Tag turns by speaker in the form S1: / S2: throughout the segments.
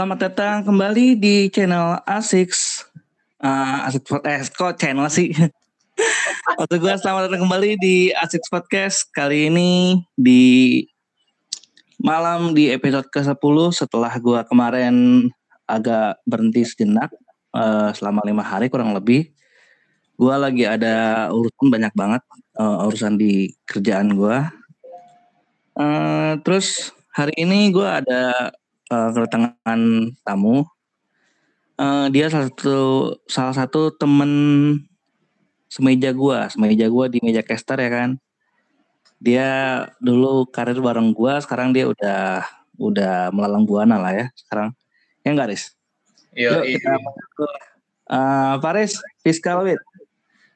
S1: Selamat datang kembali di channel Asics. Uh, Asics eh kok channel sih? Waktu gue selamat datang kembali di Asics Podcast. Kali ini di malam di episode ke-10 setelah gue kemarin agak berhenti sejenak uh, selama lima hari kurang lebih. Gue lagi ada urusan banyak banget uh, urusan di kerjaan gue. Uh, terus hari ini gue ada uh, kedatangan tamu. Uh, dia salah satu salah satu temen semeja gua, semeja gua di meja caster ya kan. Dia dulu karir bareng gua, sekarang dia udah udah melalang buana lah ya sekarang. Ya enggak, Riz?
S2: Yo,
S1: Yuk kita uh, Faris, Fiskalwit.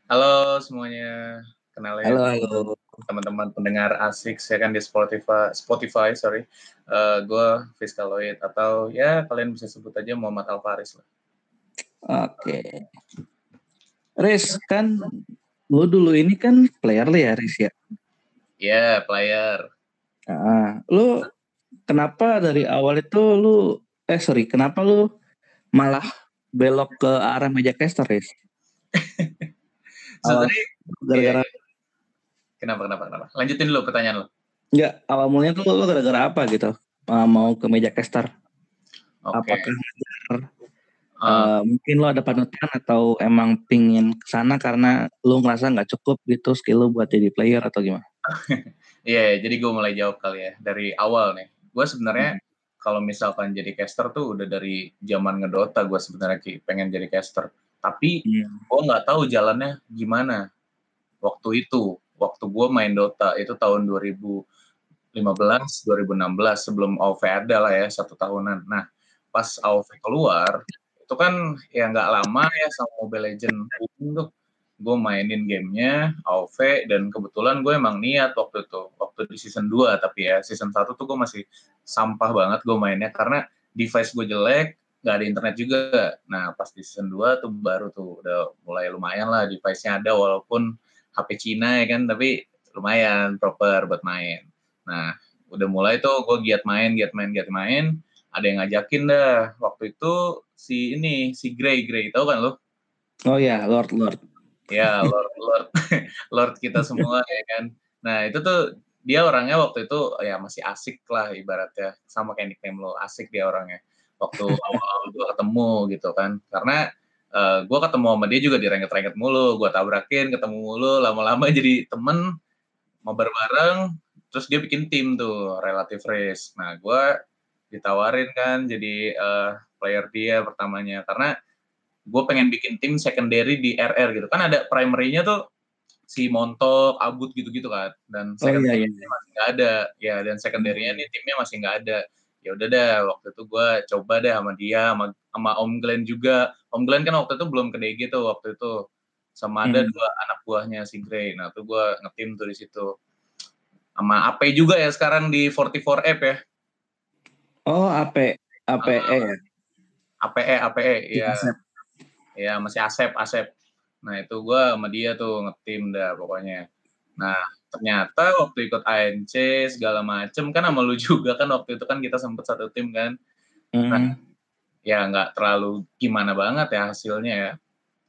S2: Halo semuanya, kenalin.
S1: Halo, halo
S2: teman-teman pendengar asik saya kan di Spotify Spotify sorry. Uh, eh, gue Fiskaloid atau ya kalian bisa sebut aja Muhammad Alfaris lah.
S1: Oke. Okay. Riz kan lu dulu ini kan player lah ya Riz ya?
S2: Iya yeah, player.
S1: Ah lu kenapa dari awal itu lu eh sorry kenapa lu malah belok ke arah meja caster Riz?
S2: Sebenarnya gara-gara yeah Kenapa, kenapa, kenapa? Lanjutin dulu pertanyaan lo.
S1: Enggak, awal mulanya tuh lo gara-gara apa gitu? Uh, mau ke meja caster? Okay. Apakah uh, uh, mungkin lo ada panutan atau emang pingin ke sana karena lo ngerasa nggak cukup gitu skill lo buat jadi player atau gimana?
S2: Iya, yeah, jadi gue mulai jawab kali ya dari awal nih. Gue sebenarnya hmm. kalau misalkan jadi caster tuh udah dari zaman ngedota gue sebenarnya pengen jadi caster. Tapi hmm. gue nggak tahu jalannya gimana waktu itu waktu gue main Dota itu tahun 2015 2016 sebelum AoV ada lah ya satu tahunan. Nah pas AoV keluar itu kan ya nggak lama ya sama Mobile Legend tuh. Gue mainin gamenya AoV dan kebetulan gue emang niat waktu itu waktu di season 2 tapi ya season 1 tuh gue masih sampah banget gue mainnya karena device gue jelek nggak ada internet juga. Nah pas di season 2 tuh baru tuh udah mulai lumayan lah device-nya ada walaupun HP Cina ya kan? Tapi lumayan proper buat main. Nah udah mulai tuh gue giat main giat main giat main. Ada yang ngajakin dah. Waktu itu si ini si Grey. Grey tau kan lo
S1: oh ya Lord Lord.
S2: Ya Lord Lord. Lord kita semua ya kan? Nah itu tuh dia orangnya waktu itu ya masih asik lah ibaratnya. Sama kayak nickname lo asik dia orangnya. Waktu awal gue ketemu gitu kan. Karena uh, eh, gue ketemu sama dia juga direngket-rengket mulu gue tabrakin ketemu mulu lama-lama jadi temen mabar bareng terus dia bikin tim tuh relatif race. Nah gue ditawarin kan jadi uh, player dia pertamanya. Karena gue pengen bikin tim secondary di RR gitu. Kan ada primary-nya tuh si Montok, Abut gitu-gitu kan. Dan secondary oh, iya, iya. masih nggak ada. Ya dan secondary-nya nih timnya masih nggak ada ya udah deh waktu itu gue coba deh sama dia sama, sama Om Glenn juga. Om Glenn kan waktu itu belum ke DG tuh waktu itu. Sama ada hmm. dua anak buahnya si Grey nah tuh gue ngetim tuh di situ. Sama AP juga ya sekarang di 44 App ya.
S1: Oh AP APE uh,
S2: APE APE ya? Ya masih Asep Asep. Nah itu gue sama dia tuh ngetim dah pokoknya. Nah ternyata waktu ikut ANC segala macem kan sama lu juga kan waktu itu kan kita sempet satu tim kan? Mm. nah ya nggak terlalu gimana banget ya hasilnya ya.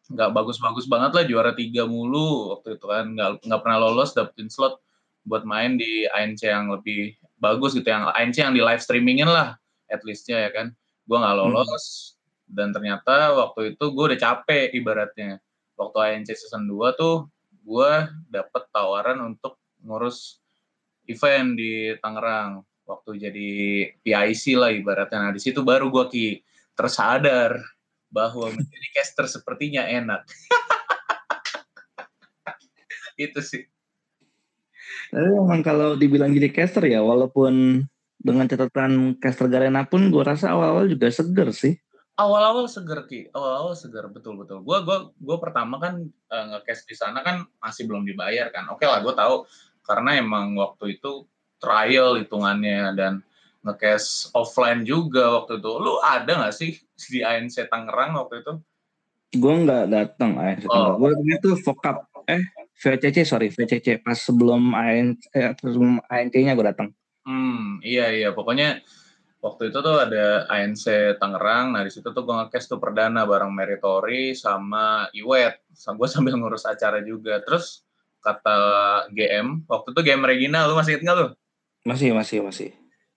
S2: Nggak bagus-bagus banget lah juara tiga mulu waktu itu kan. Nggak nggak pernah lolos dapetin slot buat main di ANC yang lebih bagus gitu yang ANC yang di live streamingin lah at leastnya ya kan. Gue nggak lolos hmm. dan ternyata waktu itu gue udah capek ibaratnya. Waktu ANC season 2 tuh gue dapet tawaran untuk ngurus event di Tangerang waktu jadi PIC lah ibaratnya. Nah di situ baru gue ki tersadar bahwa menjadi caster sepertinya enak. Itu sih.
S1: Tapi memang kalau dibilang jadi caster ya, walaupun dengan catatan caster Garena pun gue rasa awal-awal juga seger sih
S2: awal-awal seger ki. Awal-awal seger betul betul. Gue gua gua pertama kan uh, ngecast di sana kan masih belum dibayar kan. Oke lah gue tahu. Karena emang waktu itu trial hitungannya dan ngecast offline juga waktu itu. Lu ada nggak sih di ANC Tangerang waktu itu?
S1: Gue nggak datang ANC Tangerang. Oh. gue itu vokap eh VCC sorry VCC pas sebelum ANC eh, sebelum ANC-nya gue datang
S2: hmm iya iya. Pokoknya waktu itu tuh ada ANC Tangerang, nah di situ tuh gue ngekes tuh perdana bareng Meritori sama Iwet, sama gue sambil ngurus acara juga. Terus kata GM, waktu itu GM Regina, lu masih inget nggak lu?
S1: Masih, masih, masih.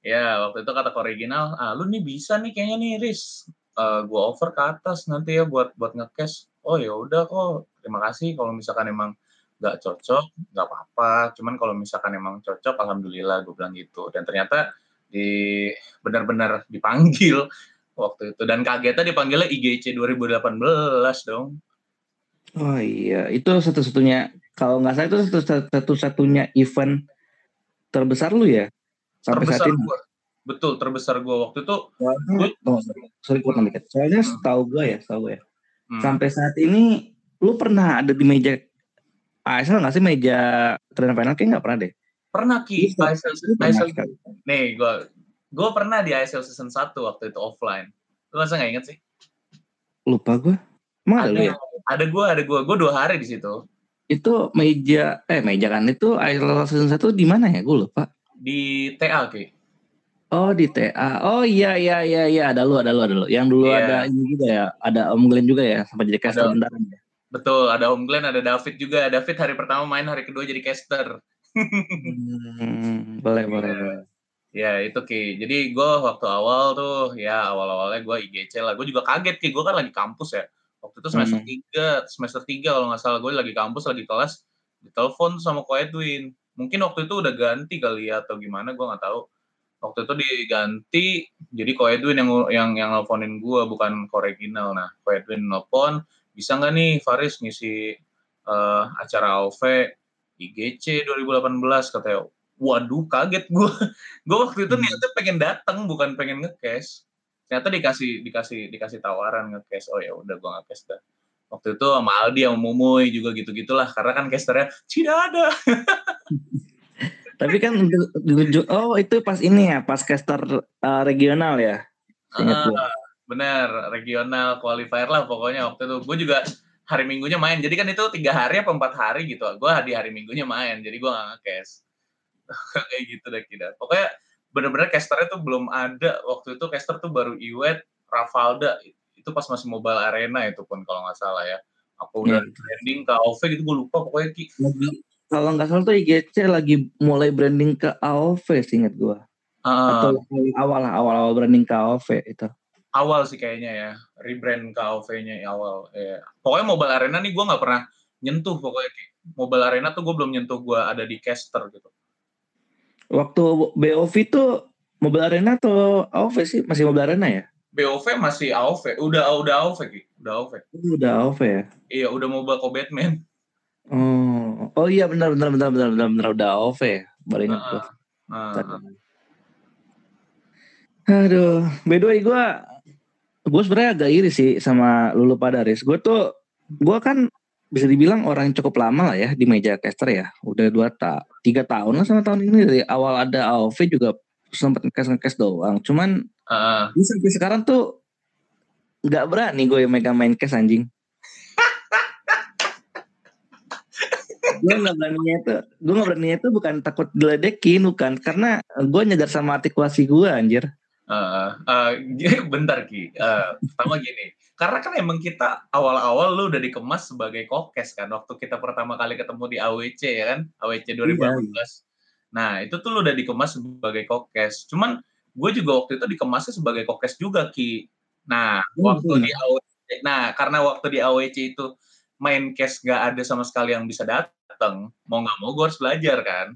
S2: Ya, waktu itu kata original, ah lu nih bisa nih kayaknya nih Riz, uh, gue over ke atas nanti ya buat buat ngekes. Oh ya udah kok, terima kasih kalau misalkan emang nggak cocok, nggak apa-apa. Cuman kalau misalkan emang cocok, alhamdulillah gue bilang gitu. Dan ternyata di benar-benar dipanggil waktu itu dan kagetnya dipanggilnya IGC 2018 dong.
S1: Oh iya, itu satu-satunya kalau nggak salah itu satu-satunya event terbesar lu ya
S2: sampai terbesar saat ini. Gua. Betul, terbesar gua waktu itu.
S1: oh, sorry, gue dikit. Soalnya hmm. setahu gue ya, setahu gue ya. Hmm. Sampai saat ini lu pernah ada di meja ASL nggak sih meja trainer final kayak nggak pernah deh.
S2: Pernah Ki, ISL, ISL, nih gue gue pernah di ISL season 1 waktu itu offline. Lu masa nggak inget sih?
S1: Lupa gue. Emang ada, ada ya?
S2: Ada gue, ada gue. Gue dua hari di situ.
S1: Itu meja, eh meja kan itu ISL season 1 di mana ya? Gue lupa.
S2: Di TA Ki.
S1: Oh di TA. Oh iya iya iya iya ada lu ada lu ada lu. Yang dulu yeah. ada ini juga ya, ada Om Glenn juga ya sampai jadi caster bentar.
S2: Betul, ada Om Glenn, ada David juga. David hari pertama main, hari kedua jadi caster
S1: hmm, boleh, boleh,
S2: ya. boleh. Ya itu Ki. Jadi gue waktu awal tuh ya awal-awalnya gue IGC lah. Gue juga kaget Ki. Gue kan lagi kampus ya. Waktu itu semester hmm. tiga, semester tiga kalau nggak salah gue lagi kampus lagi kelas ditelepon sama Ko Edwin. Mungkin waktu itu udah ganti kali ya atau gimana gue nggak tahu. Waktu itu diganti jadi Ko Edwin yang yang yang nelfonin gue bukan Ko Reginal. Nah Ko Edwin nelfon bisa nggak nih Faris ngisi uh, acara AOV IGC 2018 katanya waduh kaget gue gue waktu itu hmm. niatnya pengen datang bukan pengen ngekes ternyata dikasih dikasih dikasih tawaran ngekes oh ya udah gue ngekes dah. Waktu itu sama Aldi yang Mumuy juga gitu gitulah karena kan casternya tidak ada.
S1: Tapi kan oh itu pas ini ya pas caster uh, regional ya
S2: uh, bener regional qualifier lah pokoknya waktu itu. Gue juga hari minggunya main. Jadi kan itu tiga hari apa empat hari gitu. Gue di hari minggunya main. Jadi gue gak nge-cast. Kayak gitu deh kita. Pokoknya bener-bener casternya tuh belum ada. Waktu itu caster tuh baru Iwet, Rafalda. Itu pas masih Mobile Arena itu pun kalau nggak salah ya. Aku udah yeah. branding ke AOV gitu gue lupa pokoknya Ki.
S1: Kalau nggak salah tuh IGC lagi mulai branding ke AOV sih inget gue. Uh, Atau awal awal-awal branding ke AOV itu
S2: awal sih kayaknya ya rebrand KOV-nya awal. Ya. pokoknya Mobile Arena nih gue nggak pernah nyentuh pokoknya Mobile Arena tuh gue belum nyentuh gue ada di caster gitu.
S1: Waktu BOV itu Mobile Arena atau AOV sih? Masih Mobile Arena ya?
S2: BOV masih AOV udah udah AOV Ki. udah AOV
S1: udah AOV ya?
S2: Iya udah Mobile Co Batman.
S1: Oh oh iya benar benar benar benar benar, benar. Udah AOV ya? Baru ingat uh, uh, uh. Aduh, by the way gue gue sebenarnya agak iri sih sama Lulu Padaris. Gue tuh, gue kan bisa dibilang orang yang cukup lama lah ya di meja caster ya. Udah dua ta tiga tahun lah sama tahun ini dari awal ada AOV juga sempat ngekes ngekes doang. Cuman uh. sampai sekarang tuh nggak berani gue yang megang main cash anjing. gue nggak beraninya itu gue nggak beraninya itu bukan takut diledekin bukan karena gue nyadar sama artikulasi gue anjir
S2: Uh, uh, bentar Ki, uh, pertama gini, karena kan emang kita awal-awal lu udah dikemas sebagai kokes kan, waktu kita pertama kali ketemu di AWC ya kan, AWC 2018. Iya, iya. Nah itu tuh lu udah dikemas sebagai kokes, cuman gue juga waktu itu dikemasnya sebagai kokes juga Ki. Nah hmm, waktu di AWC, nah karena waktu di AWC itu main case gak ada sama sekali yang bisa datang, mau nggak mau gue harus belajar kan.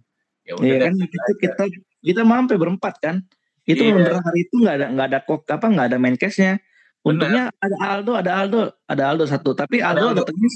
S1: Ya udah iya, kan kita, kita kita mampu berempat kan itu yeah. benar hari itu nggak ada nggak ada kok apa nggak ada main case-nya. Untungnya ada Aldo, ada Aldo, ada Aldo satu. Tapi Aldo, Aldo. datangnya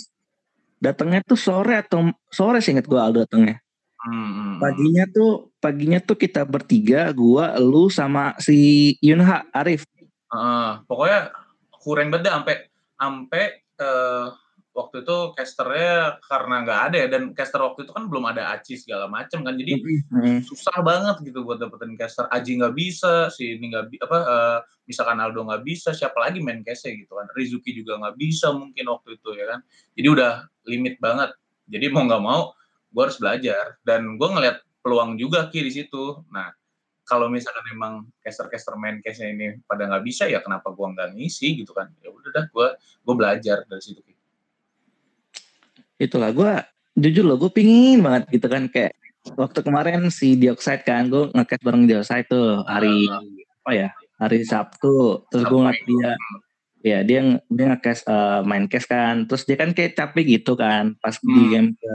S1: datangnya tuh sore atau sore sih inget gua Aldo datangnya. Hmm, hmm, hmm. Paginya tuh paginya tuh kita bertiga, gua, lu sama si Yunha Arif.
S2: Uh, pokoknya kurang beda sampai sampai uh, waktu itu casternya karena nggak ada ya dan caster waktu itu kan belum ada Aci segala macam kan jadi mm-hmm. susah banget gitu buat dapetin caster. Aji nggak bisa si ini nggak apa uh, misalkan Aldo nggak bisa siapa lagi main case gitu kan. Rizuki juga nggak bisa mungkin waktu itu ya kan. Jadi udah limit banget. Jadi mau nggak mau gue harus belajar. Dan gue ngeliat peluang juga ki di situ. Nah kalau misalkan emang caster-caster main case-nya ini pada nggak bisa ya kenapa gua nggak ngisi gitu kan? Ya udah dah gua gua belajar dari situ
S1: itulah gua jujur loh gue pingin banget gitu kan kayak waktu kemarin si Dioxide kan gue ngeket bareng Dioxide tuh hari apa ya hari Sabtu terus gue ngeliat dia ya dia dia ngekes uh, main case kan terus dia kan kayak capek gitu kan pas hmm. di game ke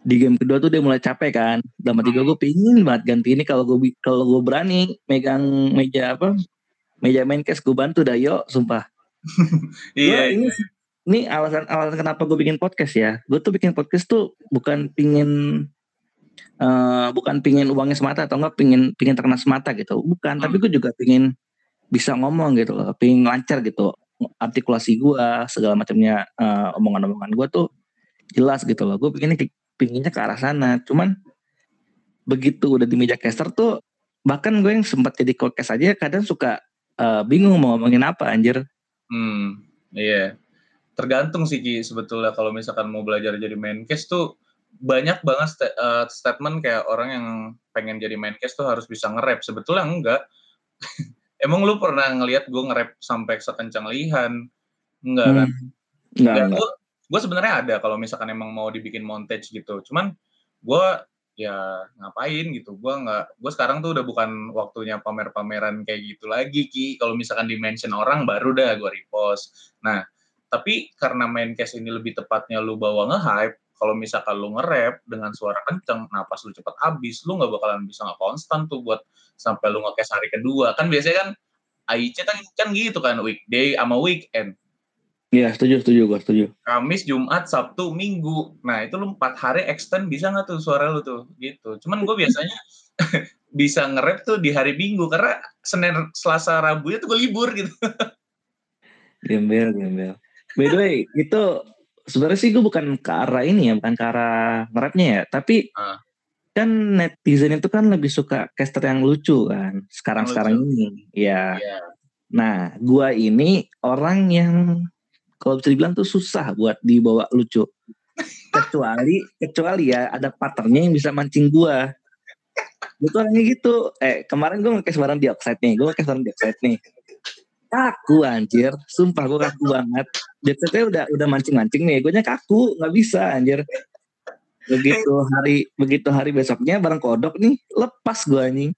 S1: di game kedua tuh dia mulai capek kan. Dalam hati gue, gue pingin banget ganti ini kalau gue kalau gue berani megang meja apa meja main case gue bantu dah yuk sumpah.
S2: iya,
S1: iya. ini alasan alasan kenapa gue bikin podcast ya. Gue tuh bikin podcast tuh bukan pingin uh, bukan pingin uangnya semata atau enggak pingin pingin terkenal semata gitu. Bukan, hmm. tapi gue juga pingin bisa ngomong gitu loh, pingin lancar gitu artikulasi gue segala macamnya uh, omongan-omongan gue tuh jelas gitu loh. Gue bikinnya pinginnya ke arah sana cuman begitu udah di meja caster tuh bahkan gue yang sempat jadi podcast aja kadang suka uh, bingung mau ngomongin apa anjir
S2: hmm iya tergantung sih Ki sebetulnya. Kalau misalkan mau belajar jadi main case tuh banyak banget st uh, eh, statement kayak orang yang pengen jadi main case tuh harus bisa nge-rap. Sebetulnya enggak. Emang lu pernah ngelihat gue nge-rap sampai sekencang lihan? Enggak kan? hmm. kan? Enggak, enggak. Gue, gue sebenarnya ada kalau misalkan emang mau dibikin montage gitu. Cuman gue ya ngapain gitu? Gue nggak gue sekarang tuh udah bukan waktunya pamer-pameran kayak gitu lagi ki. Kalau misalkan di mention orang baru dah gue repost. Nah tapi karena main case ini lebih tepatnya lu bawa nge-hype kalau misalkan lu nge-rap dengan suara kenceng, nah pas lu cepet habis, lu nggak bakalan bisa nggak konstan tuh buat sampai lu nge-case hari kedua. Kan biasanya kan AIC kan, kan gitu kan, weekday sama weekend.
S1: Iya setuju setuju gue setuju.
S2: Kamis, Jumat, Sabtu, Minggu. Nah itu lu empat hari extend bisa nggak tuh suara lu tuh gitu. Cuman gue biasanya bisa nge tuh di hari Minggu karena Senin, Selasa, Rabu itu gue libur gitu.
S1: gembel gembel. By the way itu sebenarnya sih gue bukan ke arah ini ya bukan ke arah nge ya tapi uh. kan netizen itu kan lebih suka caster yang lucu kan sekarang sekarang ini ya. Yeah. Nah, gua ini orang yang kalau bisa dibilang tuh susah buat dibawa lucu kecuali kecuali ya ada partnernya yang bisa mancing gua gue orangnya gitu eh kemarin gue ngekes barang dioxide nih gue ngekes barang dioxide nih kaku anjir. Sumpah gue kaku banget. Dioxide udah udah mancing mancing nih gue nya kaku. Nggak bisa anjir. Begitu hari begitu hari besoknya barang kodok nih lepas gue anjing.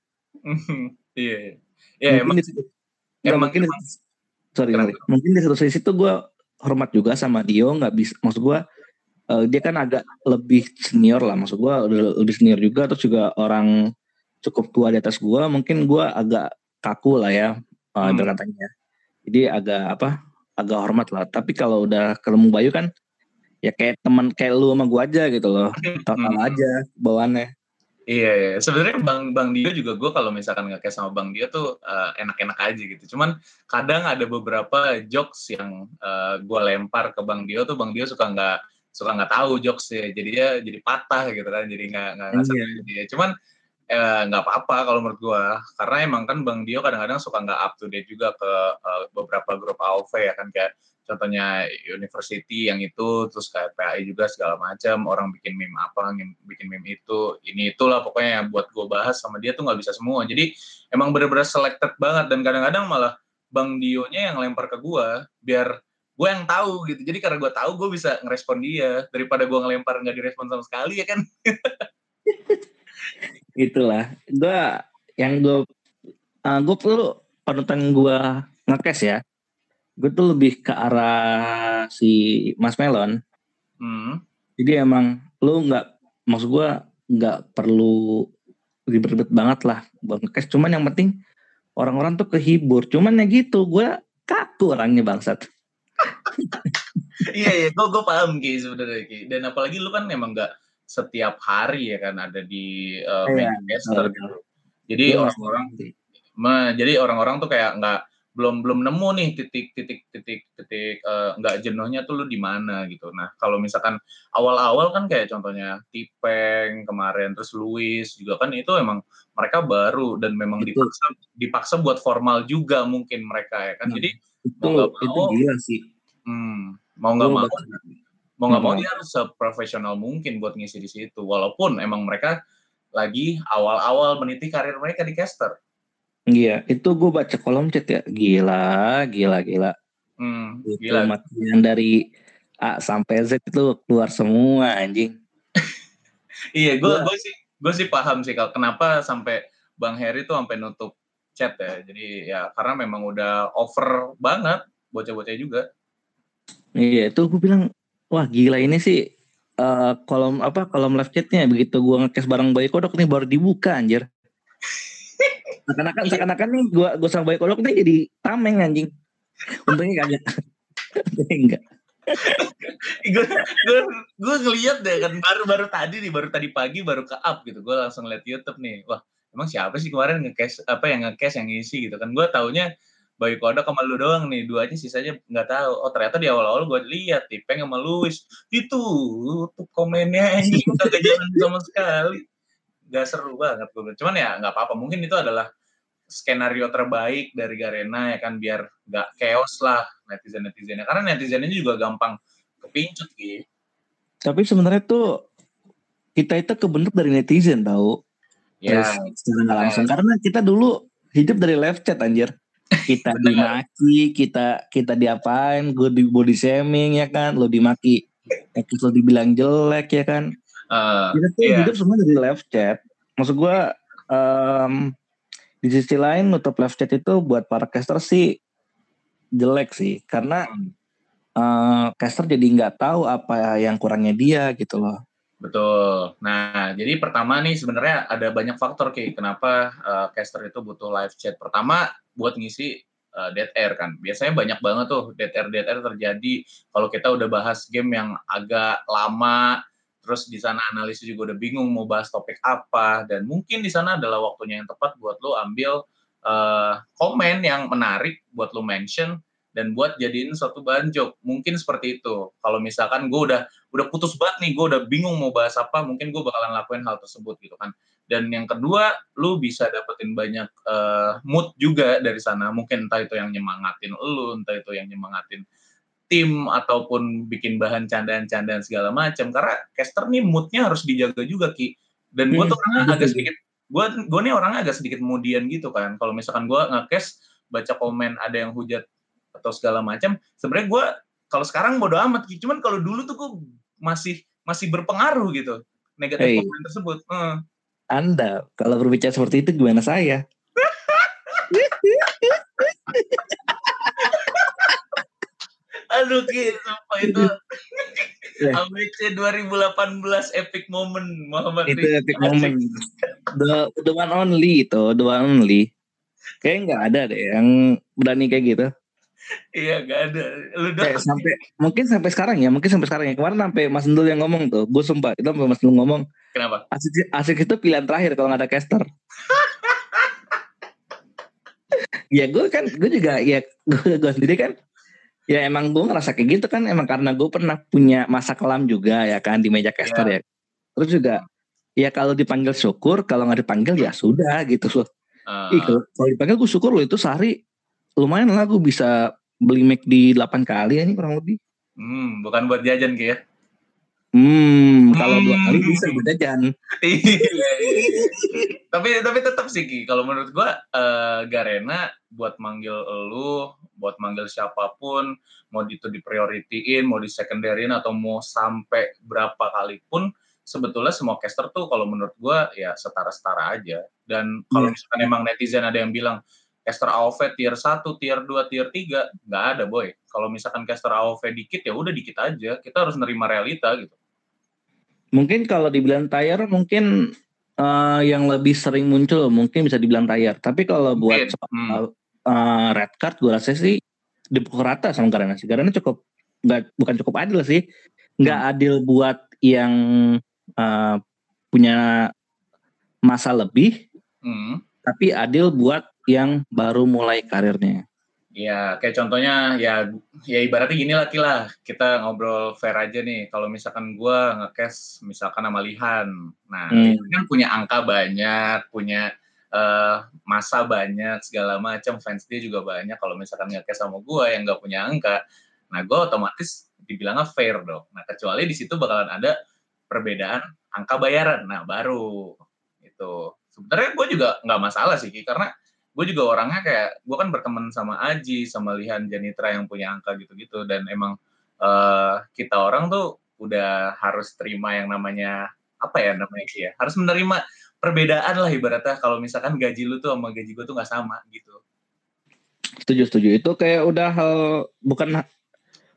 S2: Iya iya. Emang,
S1: emang, mungkin sorry, sorry. mungkin di satu sisi tuh gue hormat juga sama Dio nggak bisa maksud gue uh, dia kan agak lebih senior lah. Maksud gue udah lebih senior juga terus juga orang cukup tua di atas gue mungkin gue agak kaku lah ya uh, hmm. berkatanya jadi agak apa agak hormat lah tapi kalau udah ketemu Bayu kan ya kayak teman kayak lu sama gue aja gitu loh total hmm. aja bawaannya
S2: Iya, iya. sebenarnya Bang Bang Dio juga gue kalau misalkan nggak kayak sama Bang Dio tuh uh, enak-enak aja gitu. Cuman kadang ada beberapa jokes yang uh, gue lempar ke Bang Dio tuh Bang Dio suka nggak suka nggak tahu jokes ya. Jadi dia jadi patah gitu kan. Jadi nggak nggak iya. dia. Cuman nggak uh, apa-apa kalau menurut gue karena emang kan Bang Dio kadang-kadang suka nggak up to date juga ke uh, beberapa grup AOV ya kan. Kayak contohnya university yang itu terus kayak PAI juga segala macam orang bikin meme apa bikin meme itu ini itulah pokoknya buat gue bahas sama dia tuh nggak bisa semua. Jadi emang bener-bener selected banget dan kadang-kadang malah bang Dionya yang lempar ke gue biar gue yang tahu gitu. Jadi karena gue tahu gue bisa ngerespon dia daripada gue ngelempar nggak direspon sama sekali ya kan
S1: itulah gue yang gue uh, gue perlu panutan gue ngekes ya gue tuh lebih ke arah si Mas Melon. Hmm. Jadi emang lu nggak, maksud gue nggak perlu ribet-ribet banget lah bang cash. Cuman yang penting orang-orang tuh kehibur. Cuman ya gitu, gue kaku orangnya bangsat.
S2: iya iya, gue gue paham Ki sebenarnya Ki. Dan apalagi lu kan emang nggak setiap hari ya kan ada di uh, iya, caster gitu. Jadi orang-orang, jadi orang-orang tuh kayak nggak belum belum nemu nih titik titik titik titik uh, nggak jenuhnya tuh lu di mana gitu. Nah kalau misalkan awal-awal kan kayak contohnya Tipeng kemarin terus Luis juga kan itu emang mereka baru dan memang itu. dipaksa dipaksa buat formal juga mungkin mereka ya kan. Nah, Jadi
S1: itu mau gak itu gila sih.
S2: Hmm, mau nggak mau mau nggak mau dia harus seprofesional mungkin buat ngisi di situ. Walaupun emang mereka lagi awal-awal meniti karir mereka di caster.
S1: Iya, itu gue baca kolom chat ya, gila, gila, gila.
S2: Hmm,
S1: itu
S2: gila.
S1: matian dari A sampai Z itu keluar semua anjing.
S2: iya, gue gue sih gue sih paham sih kalau kenapa sampai Bang Heri tuh sampai nutup chat ya. Jadi ya karena memang udah over banget bocah-bocah juga.
S1: Iya, itu gue bilang, wah gila ini sih uh, kolom apa kolom live chatnya begitu gue ngekes bareng Bayi Kodok nih baru dibuka anjir. Seakan-akan seakan-akan nih gue gue sama Bayi Kodok nih jadi tameng anjing. Untungnya kagak. Untungnya enggak.
S2: gue gue gue ngeliat deh kan baru baru tadi nih baru tadi pagi baru ke up gitu gue langsung liat YouTube nih wah emang siapa sih kemarin ngecast apa yang ngecast yang ngisi gitu kan gue taunya Bayu Kodok sama lu doang nih dua aja sisanya nggak tahu oh ternyata di awal-awal gue lihat Tipeng sama Luis itu tuh komennya ini kagak jalan sama sekali nggak seru banget gue cuman ya nggak apa-apa mungkin itu adalah skenario terbaik dari Garena ya kan biar nggak chaos lah netizen netizennya karena netizennya juga gampang kepincut gitu.
S1: Tapi sebenarnya tuh kita itu kebentuk dari netizen tahu.
S2: Ya.
S1: secara nggak langsung karena kita dulu hidup dari live chat anjir. Kita dimaki, kita kita diapain, gue di body shaming ya kan, lo dimaki, terus lo dibilang jelek ya kan.
S2: Uh,
S1: kita tuh
S2: iya.
S1: hidup semua dari live chat. Maksud gue um, di sisi lain nutup live chat itu buat para caster sih jelek sih karena uh, caster jadi nggak tahu apa yang kurangnya dia gitu loh.
S2: Betul. Nah, jadi pertama nih sebenarnya ada banyak faktor Ki kenapa uh, caster itu butuh live chat. Pertama buat ngisi uh, dead air kan. Biasanya banyak banget tuh dead air dead air terjadi kalau kita udah bahas game yang agak lama terus di sana analisis juga udah bingung mau bahas topik apa dan mungkin di sana adalah waktunya yang tepat buat lo ambil uh, komen yang menarik buat lo mention dan buat jadiin suatu bahan joke. Mungkin seperti itu. Kalau misalkan gue udah udah putus banget nih gue udah bingung mau bahas apa mungkin gue bakalan lakuin hal tersebut gitu kan. Dan yang kedua lu bisa dapetin banyak uh, mood juga dari sana. Mungkin entah itu yang nyemangatin lu entah itu yang nyemangatin tim ataupun bikin bahan candaan-candaan segala macam. Karena caster nih moodnya harus dijaga juga ki. Dan gue tuh orangnya agak sedikit gue gue nih orangnya agak sedikit kemudian gitu kan. Kalau misalkan gue ngekes baca komen ada yang hujat atau segala macam sebenarnya gue kalau sekarang bodo amat ki cuman kalau dulu tuh gue masih masih berpengaruh gitu negatif hey. komen tersebut uh.
S1: anda kalau berbicara seperti itu gimana saya
S2: Aduh gitu, apa itu ABC 2018 epic moment Muhammad
S1: Itu Rizky. epic moment. The, the one only itu, the one only. Kayaknya nggak ada deh yang berani kayak gitu.
S2: Iya gak ada. Lu
S1: kayak sampai mungkin sampai sekarang ya, mungkin sampai sekarang ya. Kemarin sampai Mas Ndul yang ngomong tuh, gue sumpah itu sampai Mas Ndul ngomong.
S2: Kenapa?
S1: Asik, asik itu pilihan terakhir kalau nggak ada caster. ya gue kan, gue juga ya gue, gue sendiri kan ya emang gue ngerasa kayak gitu kan emang karena gue pernah punya masa kelam juga ya kan di meja caster yeah. ya terus juga ya kalau dipanggil syukur kalau nggak dipanggil ya sudah gitu loh uh. Ih, kalau dipanggil gue syukur loh itu sehari lumayan lah gue bisa beli mic di 8 kali ya nih kurang lebih
S2: hmm, bukan buat jajan kayak
S1: Hmm, kalau hmm. dua kali bisa buat jajan.
S2: tapi tapi tetap sih Ki, kalau menurut gua uh, Garena buat manggil lu, buat manggil siapa pun, mau itu diprioritiin, mau di secondaryin atau mau sampai berapa kali pun sebetulnya semua caster tuh kalau menurut gua ya setara-setara aja. Dan kalau yeah. misalkan emang netizen ada yang bilang caster AOV tier 1, tier 2, tier 3, nggak ada boy. Kalau misalkan caster AOV dikit ya udah dikit aja. Kita harus nerima realita gitu.
S1: Mungkin kalau dibilang tier mungkin uh, yang lebih sering muncul mungkin bisa dibilang tier. Tapi kalau buat soal hmm. uh, red card gue rasa sih dipukul rata sama Garena sih. Garena cukup nggak bukan cukup adil sih. Nggak hmm. adil buat yang uh, punya masa lebih.
S2: Hmm.
S1: Tapi adil buat yang baru mulai karirnya.
S2: Ya, kayak contohnya ya ya ibaratnya gini lah Kila, kita ngobrol fair aja nih. Kalau misalkan gue ngekes misalkan sama Lihan. Nah, hmm. Lihan kan punya angka banyak, punya uh, masa banyak, segala macam fans dia juga banyak. Kalau misalkan ngekes sama gue yang nggak punya angka, nah gue otomatis dibilangnya fair dong. Nah, kecuali di situ bakalan ada perbedaan angka bayaran. Nah, baru gitu. Sebenarnya gue juga nggak masalah sih, karena gue juga orangnya kayak gue kan berteman sama Aji, sama Lihan Janitra yang punya angka gitu-gitu, dan emang uh, kita orang tuh udah harus terima yang namanya apa ya namanya sih ya, harus menerima perbedaan lah ibaratnya. Kalau misalkan gaji lu tuh sama gaji gue tuh nggak sama gitu.
S1: Setuju setuju. Itu kayak udah hal bukan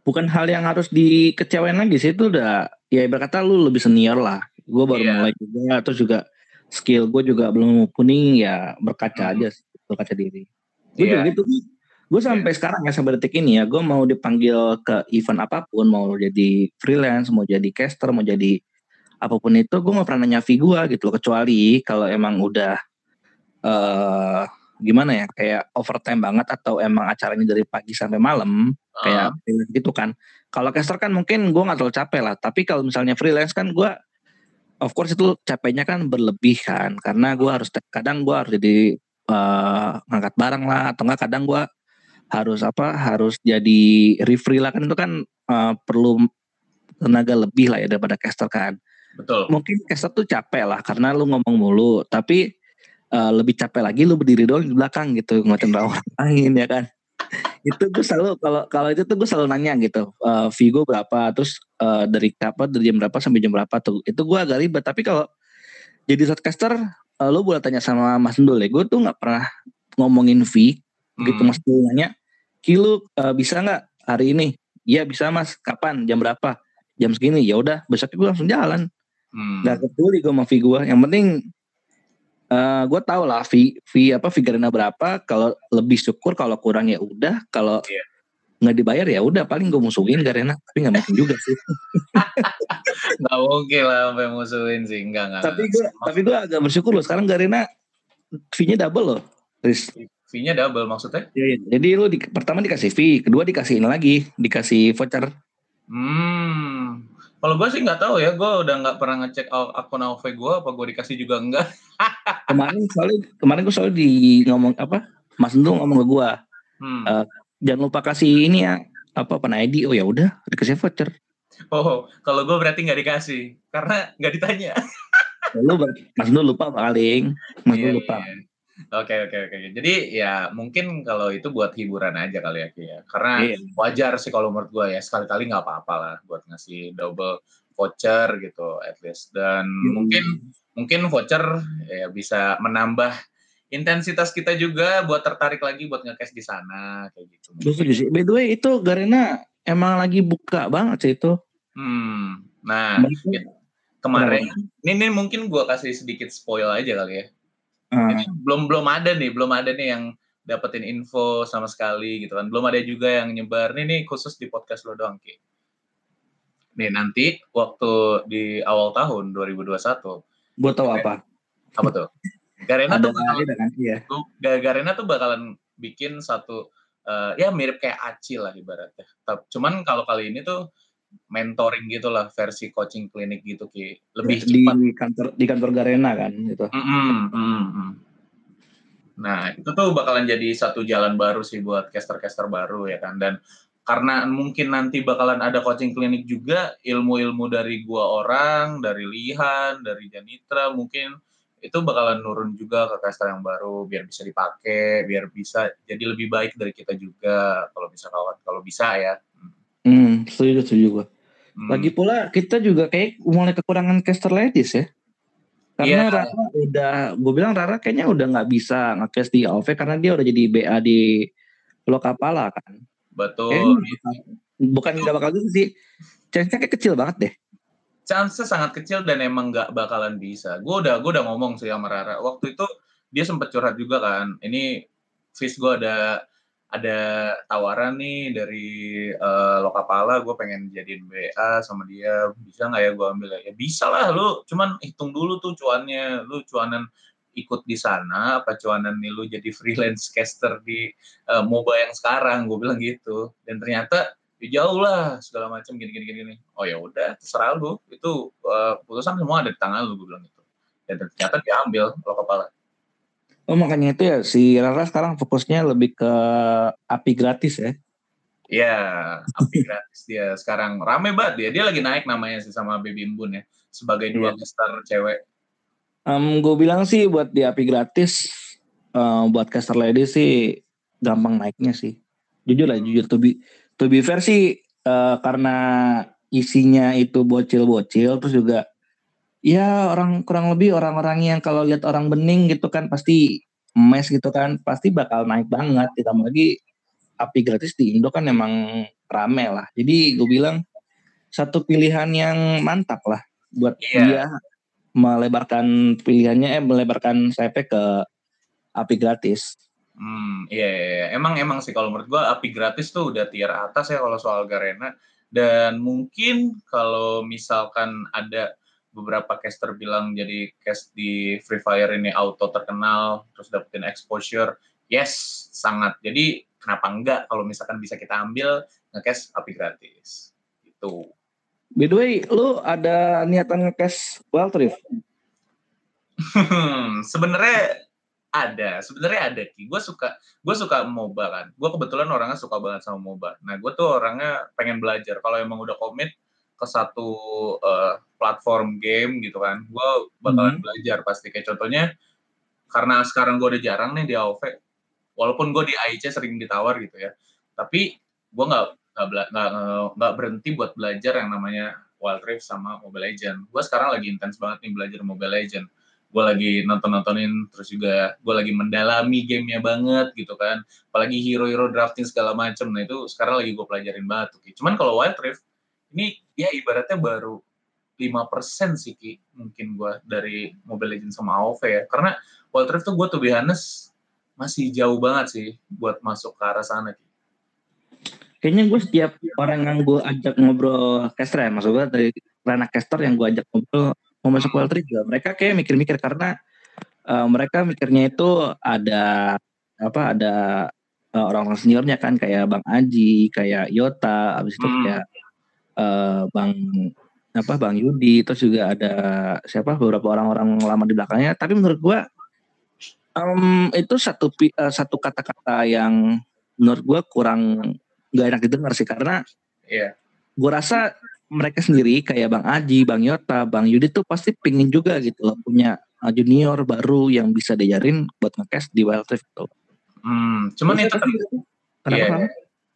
S1: bukan hal yang harus dikecewain lagi sih. Itu udah ya berkata lu lebih senior lah. Gue baru yeah. mulai juga. Terus juga skill gue juga belum mumpuni. Ya berkaca hmm. aja berkaca diri. Gue yeah. juga gitu. Gue sampai yeah. sekarang ya sampai detik ini ya. Gue mau dipanggil ke event apa pun mau jadi freelance mau jadi caster mau jadi apa pun itu gue gak pernah nanya fee gue gitu kecuali kalau emang udah uh, gimana ya kayak overtime banget atau emang acaranya dari pagi sampai malam uh. kayak gitu kan. Kalau caster kan mungkin gue nggak terlalu capek lah. Tapi kalau misalnya freelance kan gue of course itu capeknya kan berlebih kan. Karena gue harus kadang gue harus jadi uh, ngangkat barang lah atau enggak kadang gue harus apa harus jadi referee lah. Kan itu kan uh, perlu tenaga lebih lah ya daripada caster kan.
S2: Betul.
S1: Mungkin caster tuh capek lah karena lu ngomong mulu tapi uh, lebih capek lagi lu berdiri doang di belakang gitu ngeliatin orang lain ya kan. Itu gue selalu kalau kalau itu tuh gue selalu nanya gitu uh, gue berapa terus uh, dari apa dari jam berapa sampai jam berapa tuh. Itu gue agak ribet tapi kalau jadi shortcaster uh, lo boleh tanya sama Mas Ndul ya gue tuh nggak pernah ngomongin fee gitu, hmm. gitu Mas Ndul nanya kilo uh, bisa nggak hari ini? Iya bisa Mas. Kapan? Jam berapa? Jam segini. Ya udah besoknya gue langsung jalan. Hmm. Gak peduli gue sama fee gue yang penting uh, eh, gue tau lah fee fee apa figurina berapa. Kalau lebih syukur kalau kurang ya udah. Kalau yeah. nggak dibayar ya udah. Paling gue musuhin Garena. Tapi nggak mungkin juga sih
S2: nggak mungkin lah sampai musuhin sih enggak enggak
S1: tapi gue tapi gue agak bersyukur loh sekarang Garena fee-nya double loh Riz.
S2: Fee-nya double maksudnya?
S1: Ya, ya. Jadi lu di, pertama dikasih fee, kedua dikasih ini lagi, dikasih voucher.
S2: Hmm, kalau gue sih nggak tahu ya, gue udah nggak pernah ngecek akun AOV gue, apa gue dikasih juga enggak.
S1: kemarin soalnya kemarin gue soalnya di ngomong apa, Mas Endung ngomong ke gue, hmm. uh, jangan lupa kasih ini ya apa apa ID, oh ya udah dikasih voucher.
S2: Oh, kalau gue berarti nggak dikasih karena nggak ditanya.
S1: Lu Mas Endung lupa paling, Mas yeah, lupa. Yeah.
S2: Oke oke oke. Jadi ya mungkin kalau itu buat hiburan aja kali ya, ya. Karena yeah. wajar sih kalau menurut gue ya sekali-kali nggak apa-apa lah buat ngasih double voucher gitu at least. Dan hmm. mungkin mungkin voucher ya bisa menambah intensitas kita juga buat tertarik lagi buat ngecash di sana kayak gitu.
S1: Betul sih. By the way itu Garena emang lagi buka banget sih itu.
S2: Hmm. Nah, kemarin ini, ini mungkin gue kasih sedikit spoil aja kali ya. Hmm. belum belum ada nih, belum ada nih yang dapetin info sama sekali gitu kan. Belum ada juga yang nyebar. Nih nih khusus di podcast lo doang Ki. Nih nanti waktu di awal tahun 2021.
S1: Buat tahu apa?
S2: Apa tuh? Garena tuh bakalan, kan? iya. Garena tuh bakalan bikin satu uh, ya mirip kayak Acil lah ibaratnya. Cuman kalau kali ini tuh mentoring gitulah versi coaching klinik gitu ki lebih
S1: di cepat di kantor di kantor Garena kan gitu. Mm -hmm, mm
S2: -hmm. Nah itu tuh bakalan jadi satu jalan baru sih buat caster-caster baru ya kan dan karena mungkin nanti bakalan ada coaching klinik juga ilmu-ilmu dari gua orang dari Lihan dari Janitra mungkin itu bakalan nurun juga ke caster yang baru biar bisa dipakai biar bisa jadi lebih baik dari kita juga kalau bisa kalau kalau bisa ya
S1: Hmm, setuju setuju gue. Hmm. Lagi pula kita juga kayak mulai kekurangan caster ladies ya. Karena yeah. Rara udah, gue bilang Rara kayaknya udah nggak bisa ngecast di AOV karena dia udah jadi BA di Lokapala kan.
S2: Betul.
S1: Kayaknya, bukan nggak bakal gitu sih. Chance-nya kayak kecil banget deh.
S2: Chance sangat kecil dan emang nggak bakalan bisa. Gue udah gue udah ngomong sih sama Rara. Waktu itu dia sempat curhat juga kan. Ini face gue ada ada tawaran nih dari uh, Lokapala gue pengen jadiin BA sama dia bisa nggak ya gue ambil ya bisa lah lu cuman hitung dulu tuh cuannya lu cuanan ikut di sana apa cuanan nih lu jadi freelance caster di uh, MOBA yang sekarang gue bilang gitu dan ternyata ya jauh lah segala macam gini gini gini oh ya udah terserah lu itu uh, putusan semua ada di tangan lu gue bilang gitu dan ternyata diambil Lokapala
S1: Oh makanya itu ya si Rara sekarang fokusnya lebih ke api gratis ya?
S2: Iya, api gratis dia sekarang rame banget dia. Dia lagi naik namanya sih sama Baby Imbun ya sebagai dua yeah. star cewek.
S1: Um, gue bilang sih buat di API gratis, uh, buat caster lady sih gampang naiknya sih. Jujur lah, jujur. Be, to be fair sih, uh, karena isinya itu bocil-bocil, terus juga ya orang kurang lebih orang-orang yang kalau lihat orang bening gitu kan pasti mes gitu kan, pasti bakal naik banget. Ditambah lagi API gratis di Indo kan emang rame lah. Jadi gue bilang satu pilihan yang mantap lah buat yeah. dia melebarkan pilihannya eh melebarkan sayapnya ke API gratis.
S2: Hmm, iya, iya, iya. Emang emang sih kalau menurut gua API gratis tuh udah tier atas ya kalau soal Garena dan mungkin kalau misalkan ada beberapa caster bilang jadi cast di Free Fire ini auto terkenal terus dapetin exposure yes sangat jadi kenapa enggak kalau misalkan bisa kita ambil ngecast API gratis itu
S1: By the way, lu ada niatan nge-cash Wild Rift?
S2: Sebenarnya ada, sebenarnya ada ki. Gue suka, gue suka MOBA kan. Gue kebetulan orangnya suka banget sama MOBA. Nah, gue tuh orangnya pengen belajar. Kalau emang udah komit ke satu uh, platform game gitu kan, gue bakalan hmm. belajar pasti. Kayak contohnya, karena sekarang gue udah jarang nih di AOV, walaupun gue di AIC sering ditawar gitu ya, tapi gue nggak nggak nggak berhenti buat belajar yang namanya Wild Rift sama Mobile Legend. Gue sekarang lagi intens banget nih belajar Mobile Legend. Gue lagi nonton-nontonin, terus juga gue lagi mendalami gamenya banget gitu kan. Apalagi hero-hero drafting segala macem. Nah itu sekarang lagi gue pelajarin banget tuh. Cuman kalau Wild Rift, ini ya ibaratnya baru 5% sih Ki, mungkin gue dari Mobile Legends sama AoV ya. Karena Wild Rift tuh gue tuh honest, masih jauh banget sih buat masuk ke arah sana Ki
S1: kayaknya gue setiap orang yang gue ajak ngobrol caster ya maksud gue dari ranah caster yang gue ajak ngobrol mau masuk Wild Rift juga mereka kayak mikir-mikir karena uh, mereka mikirnya itu ada apa ada uh, orang-orang seniornya kan kayak Bang Aji kayak Yota abis itu hmm. kayak uh, Bang apa Bang Yudi terus juga ada siapa beberapa orang-orang lama di belakangnya tapi menurut gue um, itu satu uh, satu kata-kata yang menurut gue kurang nggak enak didengar sih karena yeah. gue rasa mereka sendiri kayak Bang Aji, Bang Yota, Bang Yudi tuh pasti pingin juga gitu loh punya uh, junior baru yang bisa diajarin buat ngekes di Wild Rift tuh.
S2: Hmm, cuman itu ter... yeah.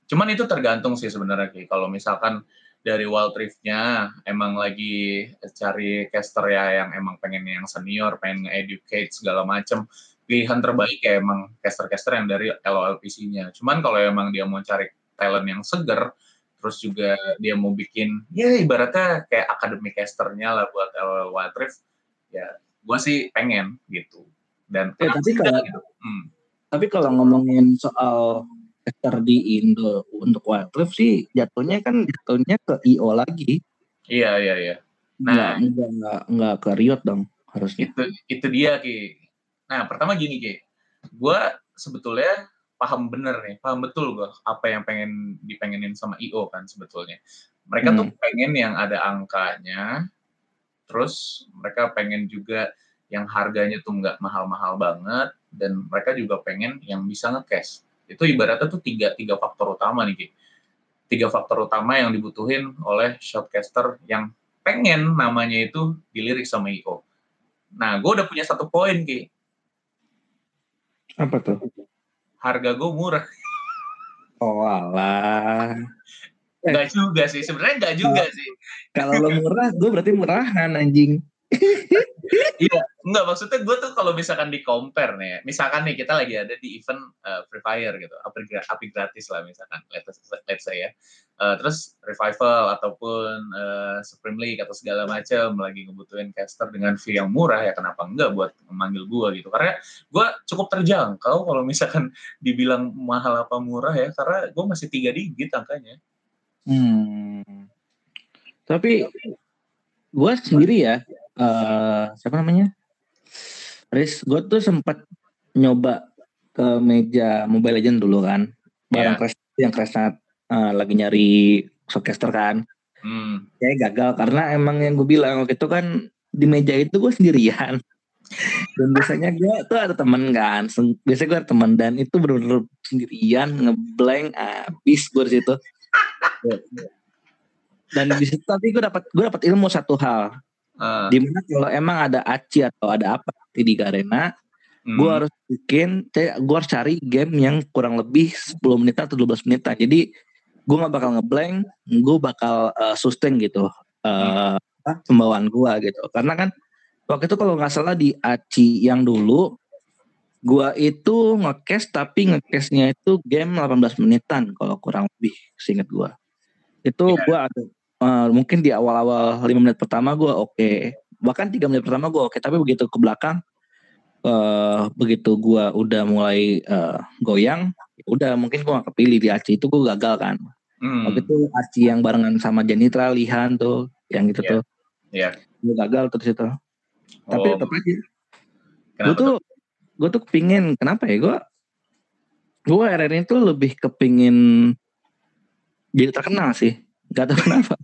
S2: Cuman itu tergantung sih sebenarnya Ki. Kalau misalkan dari Wild Rift-nya emang lagi cari caster ya yang emang pengen yang senior, pengen nge-educate segala macem, pilihan terbaik ya emang caster-caster yang dari LOLPC-nya. Cuman kalau emang dia mau cari talent yang seger terus juga dia mau bikin ya ibaratnya kayak akademi casternya lah buat LOL Wild Rift. Ya gue sih pengen gitu. Dan
S1: ya, tapi kalau gitu. hmm. tapi kalau ngomongin soal caster di Indo untuk Wild Rift sih jatuhnya kan jatuhnya ke IO lagi.
S2: Iya iya iya.
S1: Nah nggak nggak nggak ke Riot dong harusnya.
S2: Itu itu dia ki. Nah pertama gini ki. Gue sebetulnya paham bener nih, paham betul gue apa yang pengen dipengenin sama IO kan sebetulnya. Mereka hmm. tuh pengen yang ada angkanya, terus mereka pengen juga yang harganya tuh nggak mahal-mahal banget, dan mereka juga pengen yang bisa nge-cash. Itu ibaratnya tuh tiga, tiga faktor utama nih, Ki. Tiga faktor utama yang dibutuhin oleh shotcaster yang pengen namanya itu dilirik sama IO. Nah, gue udah punya satu poin, Ki.
S1: Apa tuh?
S2: Harga gue murah.
S1: Oh alah.
S2: Enggak juga sih, sebenarnya enggak juga sih.
S1: Kalau lo murah, gue berarti murahan anjing.
S2: iya, enggak maksudnya gue tuh kalau misalkan di compare nih, misalkan nih kita lagi ada di event uh, Free Fire gitu, api, api gratis lah misalkan, let's, let's say ya. Uh, terus revival ataupun uh, Supreme League atau segala macam lagi ngebutuhin caster dengan fee yang murah ya kenapa enggak buat memanggil gue gitu karena gue cukup terjangkau kalau misalkan dibilang mahal apa murah ya karena gue masih tiga digit angkanya.
S1: Hmm. Tapi gue sendiri ya uh, siapa namanya? Riz, gue tuh sempat nyoba ke meja Mobile Legend dulu kan, bareng yeah. Crash, yang Crash uh, lagi nyari showcaster kan. Hmm. Kayak gagal karena emang yang gue bilang waktu itu kan di meja itu gue sendirian. Dan biasanya gue tuh ada temen kan, biasanya gue ada temen dan itu bener-bener sendirian ngeblank abis gue di situ. Dan di situ tapi gue dapat gue dapat ilmu satu hal Uh. Di mana kalau emang ada aci atau ada apa di Garena, hmm. gue harus bikin, gue harus cari game yang kurang lebih 10 menit atau 12 menit. Jadi gue nggak bakal ngeblank, gue bakal uh, sustain gitu uh, hmm. pembawaan gue gitu. Karena kan waktu itu kalau nggak salah di aci yang dulu, gue itu ngecast tapi ngecastnya itu game 18 menitan kalau kurang lebih seinget gue. Itu yeah. gue ada uh, mungkin di awal-awal lima menit pertama gue oke okay. bahkan tiga menit pertama gue oke okay. tapi begitu ke belakang uh, begitu gue udah mulai uh, goyang ya udah mungkin gue gak kepilih di Aci itu gue gagal kan hmm. waktu itu Aci yang barengan sama Janitra Lihan tuh yang gitu yeah. tuh
S2: yeah.
S1: gue gagal terus itu oh. tapi tetap aja gue tuh gue tuh kepingin kenapa ya gue gue RR tuh lebih kepingin jadi terkenal sih Gak tau kenapa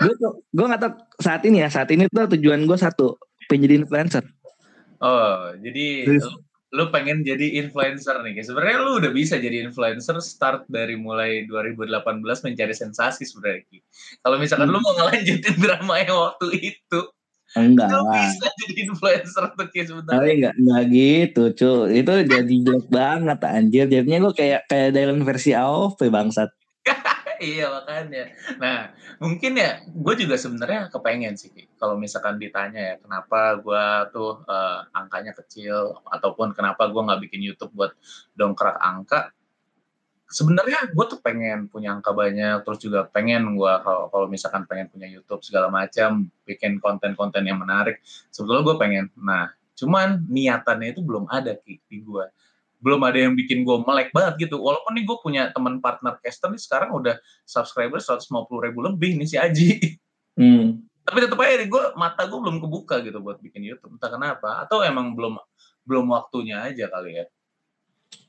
S1: gue tuh gue nggak tau saat ini ya saat ini tuh tujuan gue satu pengen jadi influencer
S2: oh jadi lu, lu pengen jadi influencer nih sebenarnya lu udah bisa jadi influencer start dari mulai 2018 mencari sensasi sebenarnya kalau misalkan hmm. lu mau ngelanjutin drama yang waktu itu
S1: Enggak lu
S2: bisa jadi influencer tuh kayak sebenarnya.
S1: Tapi enggak, enggak gitu cuy. Itu jadi jelek banget anjir. Jadinya lu kayak kayak Dylan versi AOV bangsat.
S2: iya makanya. Nah mungkin ya gue juga sebenarnya kepengen sih kalau misalkan ditanya ya kenapa gue tuh uh, angkanya kecil ataupun kenapa gue nggak bikin YouTube buat dongkrak angka. Sebenarnya gue tuh pengen punya angka banyak, terus juga pengen gue kalau misalkan pengen punya YouTube segala macam, bikin konten-konten yang menarik. Sebetulnya gue pengen. Nah, cuman niatannya itu belum ada di gue belum ada yang bikin gue melek banget gitu. Walaupun nih gue punya teman partner caster nih sekarang udah subscriber 150 ribu lebih nih si Aji. Hmm. Tapi tetap aja gue mata gue belum kebuka gitu buat bikin YouTube. Entah kenapa. Atau emang belum belum waktunya aja kali ya.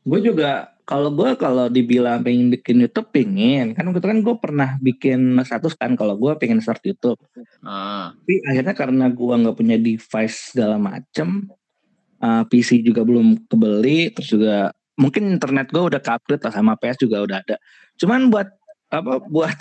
S1: Gue juga kalau gue kalau dibilang pengen bikin YouTube pengen kan waktu kan gue pernah bikin status kan kalau gue pengen start YouTube. Ah. Tapi akhirnya karena gue nggak punya device segala macem, uh, eh, PC juga belum kebeli terus juga mungkin internet gue udah upgrade lah sama PS juga udah ada. Cuman buat apa buat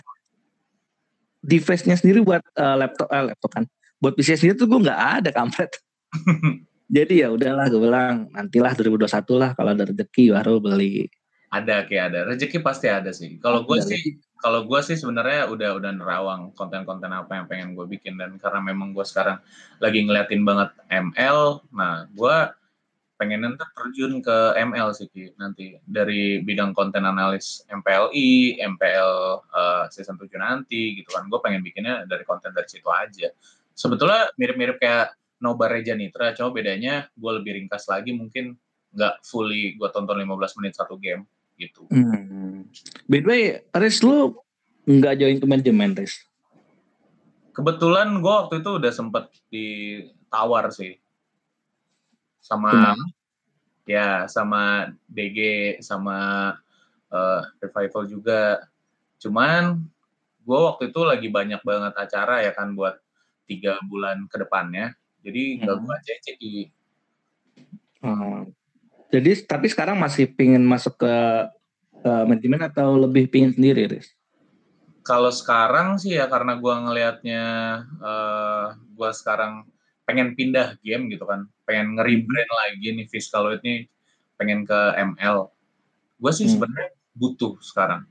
S1: device-nya sendiri buat uh, laptop uh, laptop kan. Buat PC sendiri tuh gue nggak ada kampret. Jadi ya udahlah gue bilang nantilah 2021 lah kalau ada rezeki baru beli.
S2: Ada kayak ada. Rezeki pasti ada sih. Kalau gue sih kalau gue sih sebenarnya udah udah nerawang konten-konten apa yang pengen gue bikin dan karena memang gue sekarang lagi ngeliatin banget ML nah gue pengen nanti terjun ke ML sih Ki, nanti dari bidang konten analis MPLI, MPL uh, eh, season 7 nanti gitu kan. Gue pengen bikinnya dari konten dari situ aja. Sebetulnya mirip-mirip kayak Nobar Reja Nitra, cuma bedanya gue lebih ringkas lagi mungkin nggak fully gue tonton 15 menit satu game gitu.
S1: Hmm. By the way, Riz lu nggak join ke manajemen, Riz?
S2: Kebetulan gue waktu itu udah sempet ditawar sih sama hmm. ya sama DG sama uh, revival juga. Cuman gue waktu itu lagi banyak banget acara ya kan buat tiga bulan ke depannya. Jadi nggak hmm. gue aja cek
S1: Hmm. Jadi tapi sekarang masih pingin masuk ke uh, manajemen atau lebih pingin sendiri, Riz?
S2: Kalau sekarang sih ya karena gue ngelihatnya uh, eh, gue sekarang pengen pindah game gitu kan, pengen nge-rebrand lagi nih Fiscaloid ini pengen ke ML. Gue sih hmm. sebenarnya butuh sekarang.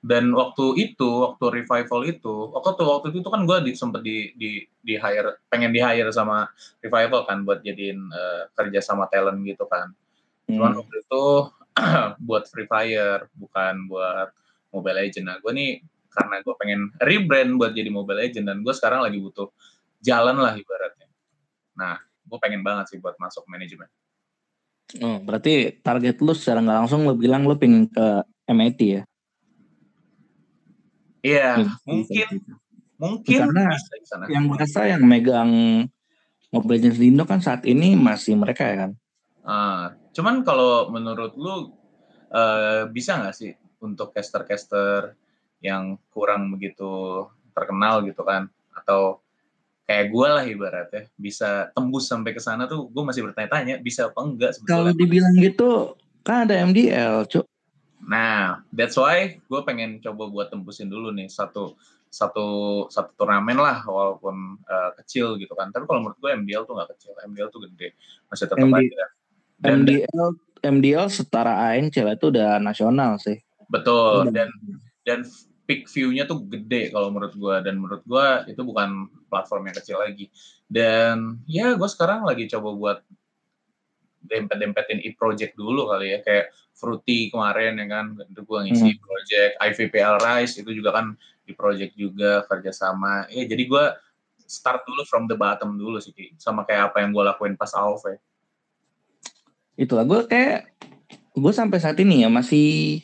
S2: Dan waktu itu, waktu revival itu, waktu tuh waktu itu kan gue di, sempet di, di di hire, pengen di hire sama revival kan buat jadiin uh, kerja sama talent gitu kan. Hmm. Cuman waktu itu buat Free Fire, bukan buat Mobile Legend. Nah, gue nih karena gue pengen rebrand buat jadi Mobile Legend dan gue sekarang lagi butuh jalan lah ibaratnya. Nah, gue pengen banget sih buat masuk manajemen.
S1: Oh, berarti target lu secara nggak langsung lo bilang lo pengen ke MIT ya?
S2: Iya, mungkin mungkin
S1: karena bisa yang merasa yang megang Mobile Legends Indo kan saat ini masih mereka ya kan.
S2: Uh, cuman kalau menurut lu uh, bisa nggak sih untuk caster-caster yang kurang begitu terkenal gitu kan atau kayak gue lah ibaratnya bisa tembus sampai ke sana tuh gue masih bertanya-tanya bisa apa enggak
S1: Kalau dibilang gitu kan ada MDL, cuk.
S2: Nah, that's why gue pengen coba buat tembusin dulu nih satu satu satu turnamen lah walaupun uh, kecil gitu kan. Tapi kalau menurut gue MDL tuh nggak kecil, MDL tuh gede, masih tetap MD, aja.
S1: Dan, MDL MDL setara ANCL itu udah nasional sih.
S2: Betul udah. dan dan peak view-nya tuh gede kalau menurut gue dan menurut gue itu bukan platform yang kecil lagi. Dan ya gue sekarang lagi coba buat dempet-dempetin e-project dulu kali ya. Kayak Fruity kemarin ya kan itu gue ngisi hmm. project. IVPL Rise itu juga kan di project juga kerjasama. Ya jadi gue start dulu from the bottom dulu sih sama kayak apa yang gue lakuin pas AOV
S1: itulah gue kayak gue sampai saat ini ya masih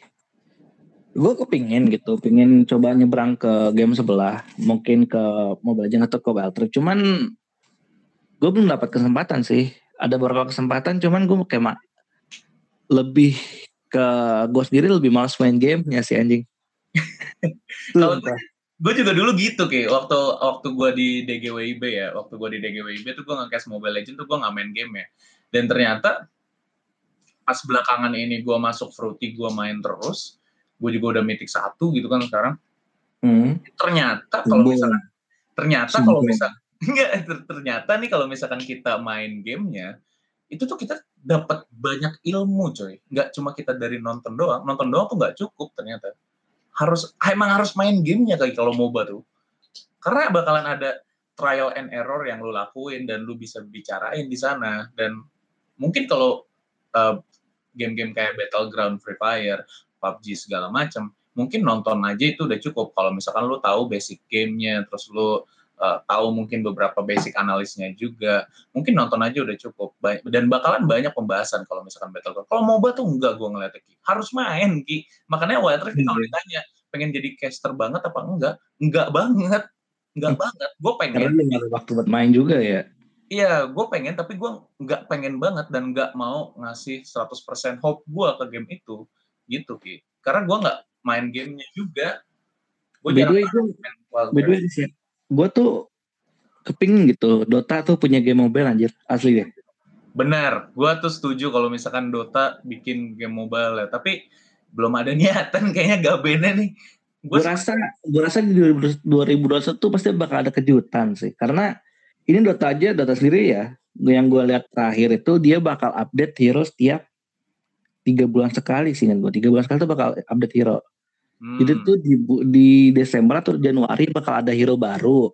S1: gue kepingin gitu pingin coba nyebrang ke game sebelah mungkin ke Mobile Legends atau ke Rift cuman gue belum dapat kesempatan sih ada beberapa kesempatan cuman gue kayak lebih ke gue sendiri lebih males main game ya si anjing.
S2: Kalau gue juga dulu gitu kayak waktu waktu gue di DGWIB ya waktu gue di DGWIB tuh gue nggak Mobile Legends tuh gue nggak main game ya. Dan ternyata pas belakangan ini gue masuk Fruity gue main terus gue juga udah mythic satu gitu kan sekarang. Hmm. ternyata kalau misalkan ternyata kalau misal enggak ternyata nih kalau misalkan kita main gamenya itu tuh kita dapat banyak ilmu coy. Nggak cuma kita dari nonton doang. Nonton doang tuh nggak cukup ternyata. Harus emang harus main gamenya kayak kalau MOBA tuh. Karena bakalan ada trial and error yang lu lakuin dan lu bisa bicarain di sana. Dan mungkin kalau uh, game-game kayak Battleground, Free Fire, PUBG segala macam mungkin nonton aja itu udah cukup. Kalau misalkan lu tahu basic gamenya terus lu uh, tahu mungkin beberapa basic analisnya juga. Mungkin nonton aja udah cukup. Dan bakalan banyak pembahasan kalau misalkan Battleground kalau MOBA tuh enggak gue ngeliatnya Ki. Harus main Ki. Makanya Wild Rift hmm. kalau ditanya pengen jadi caster banget apa enggak? Enggak banget. Enggak hmm. banget. Gue pengen
S1: karena ada waktu buat main juga ya.
S2: Iya, gue pengen, tapi gue nggak pengen banget dan nggak mau ngasih 100% hope gue ke game itu, gitu Ki. Karena gue nggak main gamenya juga.
S1: Gue jarang itu, by the way, gue tuh kepingin gitu Dota tuh punya game mobile anjir asli deh.
S2: Benar gue tuh setuju kalau misalkan Dota bikin game mobile ya. Tapi belum ada niatan kayaknya gak bene nih
S1: gue rasa gue rasa di 2021 tuh pasti bakal ada kejutan sih. Karena ini Dota aja Dota sendiri ya yang gue lihat terakhir itu dia bakal update hero setiap tiga bulan sekali sih kan gue tiga bulan sekali tuh bakal update hero Hmm. Jadi tuh di, di Desember atau Januari bakal ada hero baru.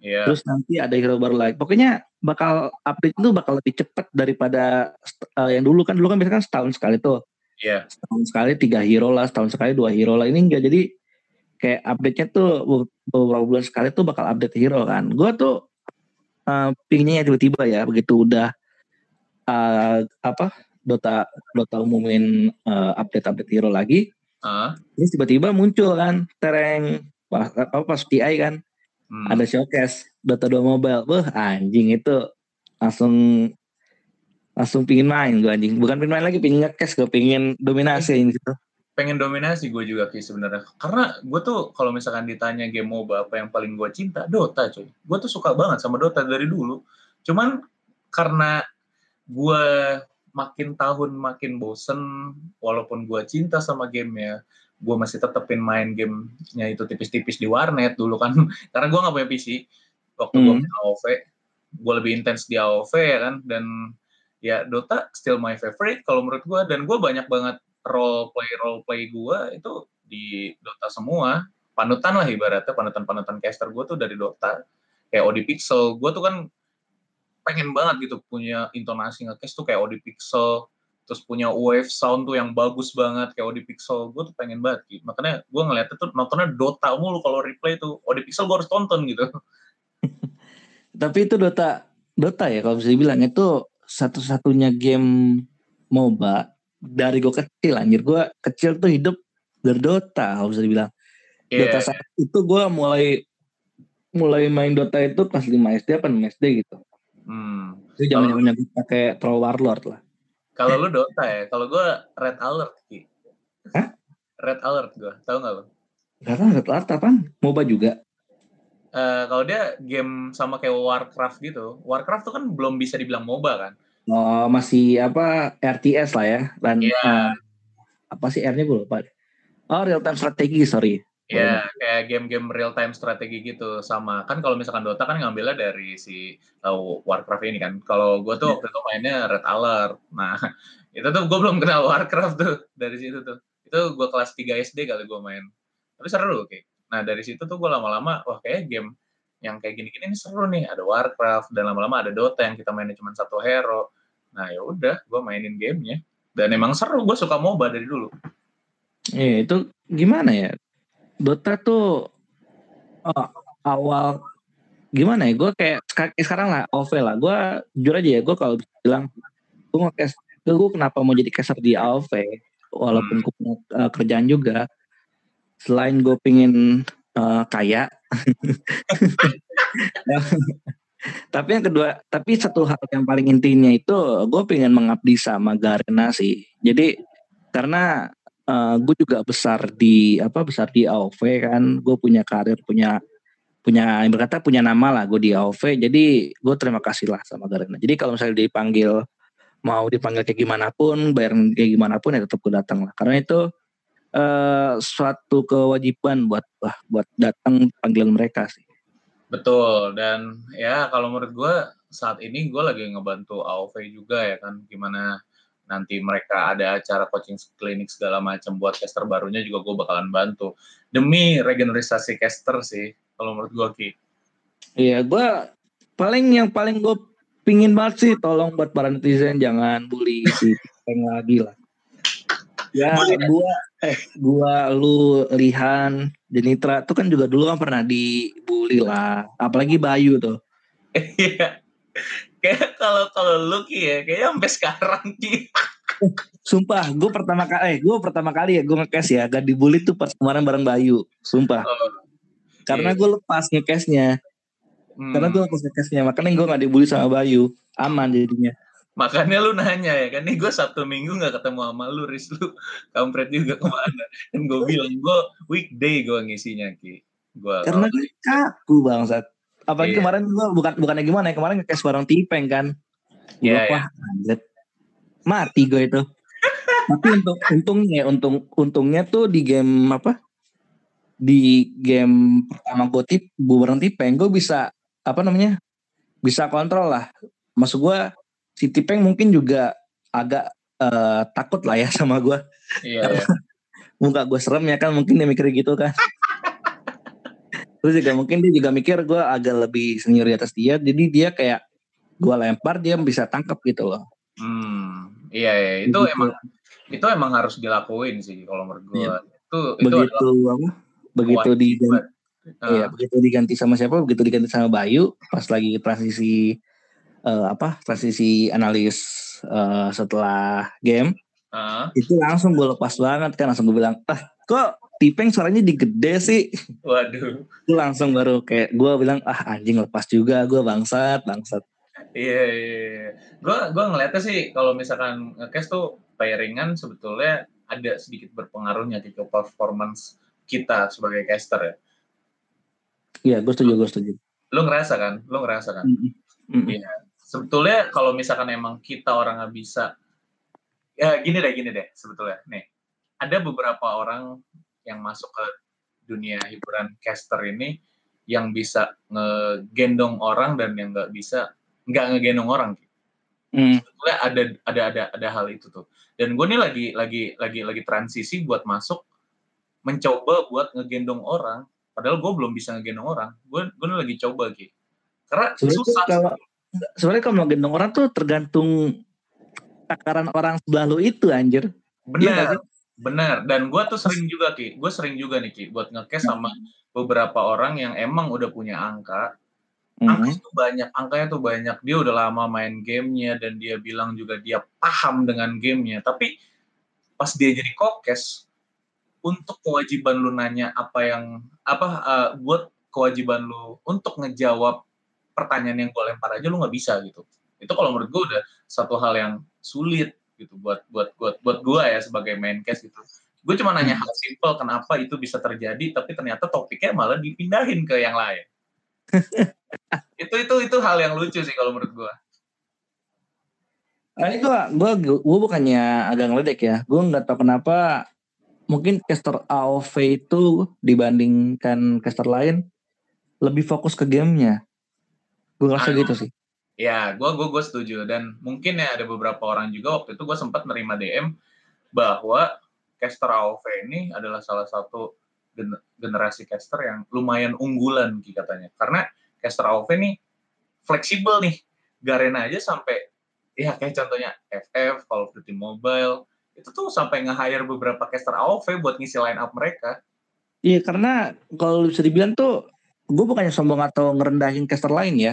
S1: Yeah. Terus nanti ada hero baru lagi. Pokoknya bakal update itu bakal lebih cepat daripada uh, yang dulu kan dulu kan biasanya kan setahun sekali tuh.
S2: Yeah.
S1: Setahun sekali tiga hero lah, setahun sekali dua hero lah. Ini enggak jadi kayak update-nya tuh beberapa bulan sekali tuh bakal update hero kan. Gue tuh uh, pinginnya tiba-tiba ya begitu udah uh, apa Dota Dota umumin uh, update-update hero lagi Uh. Terus tiba-tiba muncul kan tereng pas, apa pas PI kan hmm. ada showcase Dota 2 Mobile. Wah anjing itu langsung langsung pingin main gue anjing. Bukan pingin main lagi, pingin ngekes gue, pingin dominasi ini gitu.
S2: Pengen dominasi gue juga sih sebenarnya. Karena gue tuh kalau misalkan ditanya game MOBA apa yang paling gue cinta, Dota cuy. Gue tuh suka banget sama Dota dari dulu. Cuman karena gue makin tahun makin bosen walaupun gue cinta sama gamenya gue masih tetepin main gamenya itu tipis-tipis di warnet dulu kan. Karena gue nggak punya PC waktu hmm. gue main AOV gue lebih intens di AOV ya kan. Dan ya Dota still my favorite kalau menurut gue dan gue banyak banget role play role play gue itu di Dota semua. Panutan lah ibaratnya panutan-panutan caster gue tuh dari Dota kayak Odi Pixel gue tuh kan pengen banget gitu punya intonasi ngekes tuh kayak Audi Pixel terus punya wave sound tuh yang bagus banget kayak Audi Pixel gue tuh pengen banget gitu. makanya gue ngeliatnya tuh nontonnya Dota mulu kalau replay tuh. Audi Pixel gue harus tonton gitu.
S1: Tapi itu Dota Dota ya kalau bisa dibilang. Itu satu-satunya game MOBA dari gue kecil anjir. Gue kecil tuh hidup dari Dota kalau bisa dibilang. Yeah. Dota saat itu gue mulai mulai main Dota itu kelas 5 SD apa 6 SD gitu Hmm. Itu zaman zamannya gue pakai Troll Warlord lah.
S2: Kalau lu Dota ya, kalau gue Red Alert Ki. Hah? Red Alert gue, tau gak lu?
S1: Gak tau Red Alert apa? MOBA juga.
S2: Uh, kalau dia game sama kayak Warcraft gitu, Warcraft tuh kan belum bisa dibilang MOBA kan?
S1: Oh masih apa RTS lah ya, dan yeah. uh, apa sih R-nya gue lupa. Oh real time strategi sorry.
S2: Ya, kayak game-game real time strategi gitu sama kan kalau misalkan Dota kan ngambilnya dari si uh, Warcraft ini kan. Kalau gue tuh yeah. waktu itu mainnya Red Alert. Nah, itu tuh gue belum kenal Warcraft tuh dari situ tuh. Itu gue kelas 3 SD kali gue main. Tapi seru kayak. Nah, dari situ tuh gue lama-lama wah kayak game yang kayak gini-gini ini seru nih. Ada Warcraft dan lama-lama ada Dota yang kita mainnya cuma satu hero. Nah, ya udah, gue mainin gamenya. Dan emang seru, gue suka MOBA dari dulu.
S1: Iya, itu gimana ya? Dota tuh oh, awal gimana ya gue kayak sekarang lah AOV lah. Gue jujur aja ya gue kalau bilang gue mau kes gue kenapa mau jadi caster di AOV walaupun hmm. gue punya uh, kerjaan juga. Selain gue pingin uh, kaya. Tapi yang kedua tapi satu hal yang paling intinya itu gue pengen mengabdi sama Garena sih. Jadi karena uh, eh, gue juga besar di apa besar di AOV kan. Gue punya karir punya punya yang berkata punya nama lah gue di AOV jadi gue terima kasih lah sama Garena. Jadi kalau misalnya dipanggil mau dipanggil kayak gimana pun bayar kayak gimana pun ya tetap gue datang lah. Karena itu uh, suatu kewajiban buat wah, buat datang panggilan mereka sih.
S2: Betul. Dan ya kalau menurut gue saat ini gue lagi ngebantu AOV juga ya kan. Gimana nanti mereka ada acara coaching klinik segala macam buat caster barunya juga gue bakalan bantu. Demi regenerasi caster sih kalau menurut gue ki.
S1: Iya gue paling yang paling gue pingin banget sih tolong buat para netizen jangan bully si Peng lagi lah. Ya gue eh gua lu Lihan Jenitra tuh kan juga dulu kan pernah dibully lah. Apalagi Bayu tuh.
S2: Iya kayak kalau kalau lu ki ya kayak sampai sekarang ki.
S1: Sumpah gue pertama kali eh gue pertama kali ya gue ngekes ya gak dibully tuh pas kemarin bareng Bayu sumpah. Oh, karena iya. gue lepas ngekesnya hmm. karena gue lepas ngekesnya makanya gue gak dibully sama Bayu. Aman jadinya.
S2: Makanya lu nanya ya kan nih gue sabtu minggu nggak ketemu sama lu ris lu kampret juga ke mana. Dan gue bilang gue weekday gue ngisinya ki.
S1: Gue karena gue kaku bangsat Apalagi yeah. kemarin gua bukan bukannya gimana ya kemarin ngekes bareng Tipeng kan. Iya. Yeah, yeah. Mati gue itu. Tapi untuk untungnya untung untungnya tuh di game apa? Di game pertama gue tip bareng Tipeng gue bisa apa namanya? Bisa kontrol lah. Maksud gue si Tipeng mungkin juga agak uh, takut lah ya sama gue. Iya. Yeah, yeah. muka gue serem ya kan mungkin dia mikir gitu kan. Terus juga mungkin dia juga mikir gue agak lebih senior di atas dia, jadi dia kayak gue lempar dia bisa tangkap gitu loh.
S2: Hmm, iya, iya. itu gitu. emang itu emang harus dilakuin sih kalau menurut gue. Iya. Itu begitu
S1: apa? Begitu diganti, uh. iya, begitu diganti sama siapa? Begitu diganti sama Bayu pas lagi transisi uh, apa? Transisi analis uh, setelah game. Uh. Itu langsung gue lepas banget kan langsung gue bilang, "Ah, kok Tipeng suaranya digede sih.
S2: Waduh.
S1: Itu langsung baru kayak gue bilang ah anjing lepas juga gue bangsat bangsat.
S2: Iya iya. Gue iya. gue ngeliatnya sih kalau misalkan ngekes tuh pairingan sebetulnya ada sedikit berpengaruhnya ke performance kita sebagai caster ya.
S1: Iya gue setuju gue setuju.
S2: Lu ngerasa kan? Lu ngerasa kan? Iya. Mm -hmm. Sebetulnya kalau misalkan emang kita orang nggak bisa ya gini deh gini deh sebetulnya nih ada beberapa orang yang masuk ke dunia hiburan caster ini yang bisa ngegendong orang dan yang nggak bisa nggak ngegendong orang. Hmm. Sebetulnya ada ada ada ada hal itu tuh. Dan gue nih lagi lagi lagi lagi transisi buat masuk mencoba buat ngegendong orang. Padahal gue belum bisa ngegendong orang. Gue gue nih lagi coba gitu. Karena sebenarnya susah.
S1: Kalau, sebenarnya kalau mau gendong orang tuh tergantung takaran orang sebelah lu itu anjir.
S2: Benar. Ya, Benar, dan gue tuh sering juga Ki, gue sering juga nih Ki, buat ngekes sama beberapa orang yang emang udah punya angka. Angka itu banyak, angkanya tuh banyak. Dia udah lama main gamenya dan dia bilang juga dia paham dengan gamenya. Tapi pas dia jadi kokes, untuk kewajiban lu nanya apa yang apa uh, buat kewajiban lu untuk ngejawab pertanyaan yang gue lempar aja lu nggak bisa gitu. Itu kalau menurut gue udah satu hal yang sulit gitu buat buat buat buat gue ya sebagai main case gitu gue cuma nanya hmm. hal simple kenapa itu bisa terjadi tapi ternyata topiknya malah dipindahin ke yang lain itu itu itu hal yang lucu sih kalau menurut gue
S1: Nah, gue gue gue bukannya agak ngeledek ya gue nggak tahu kenapa mungkin caster AOV itu dibandingkan caster lain lebih fokus ke gamenya. Gue ngerasa gitu sih.
S2: Ya, gue gue gue setuju dan mungkin ya ada beberapa orang juga waktu itu gue sempat nerima DM bahwa caster AOV ini adalah salah satu generasi caster yang lumayan unggulan katanya. Karena caster AOV ini fleksibel nih. Garena aja sampai ya kayak contohnya FF, Call of Duty Mobile, itu tuh sampai nge-hire beberapa caster AOV buat ngisi line up mereka.
S1: Iya, karena kalau bisa dibilang tuh gue bukannya sombong atau ngerendahin caster lain ya.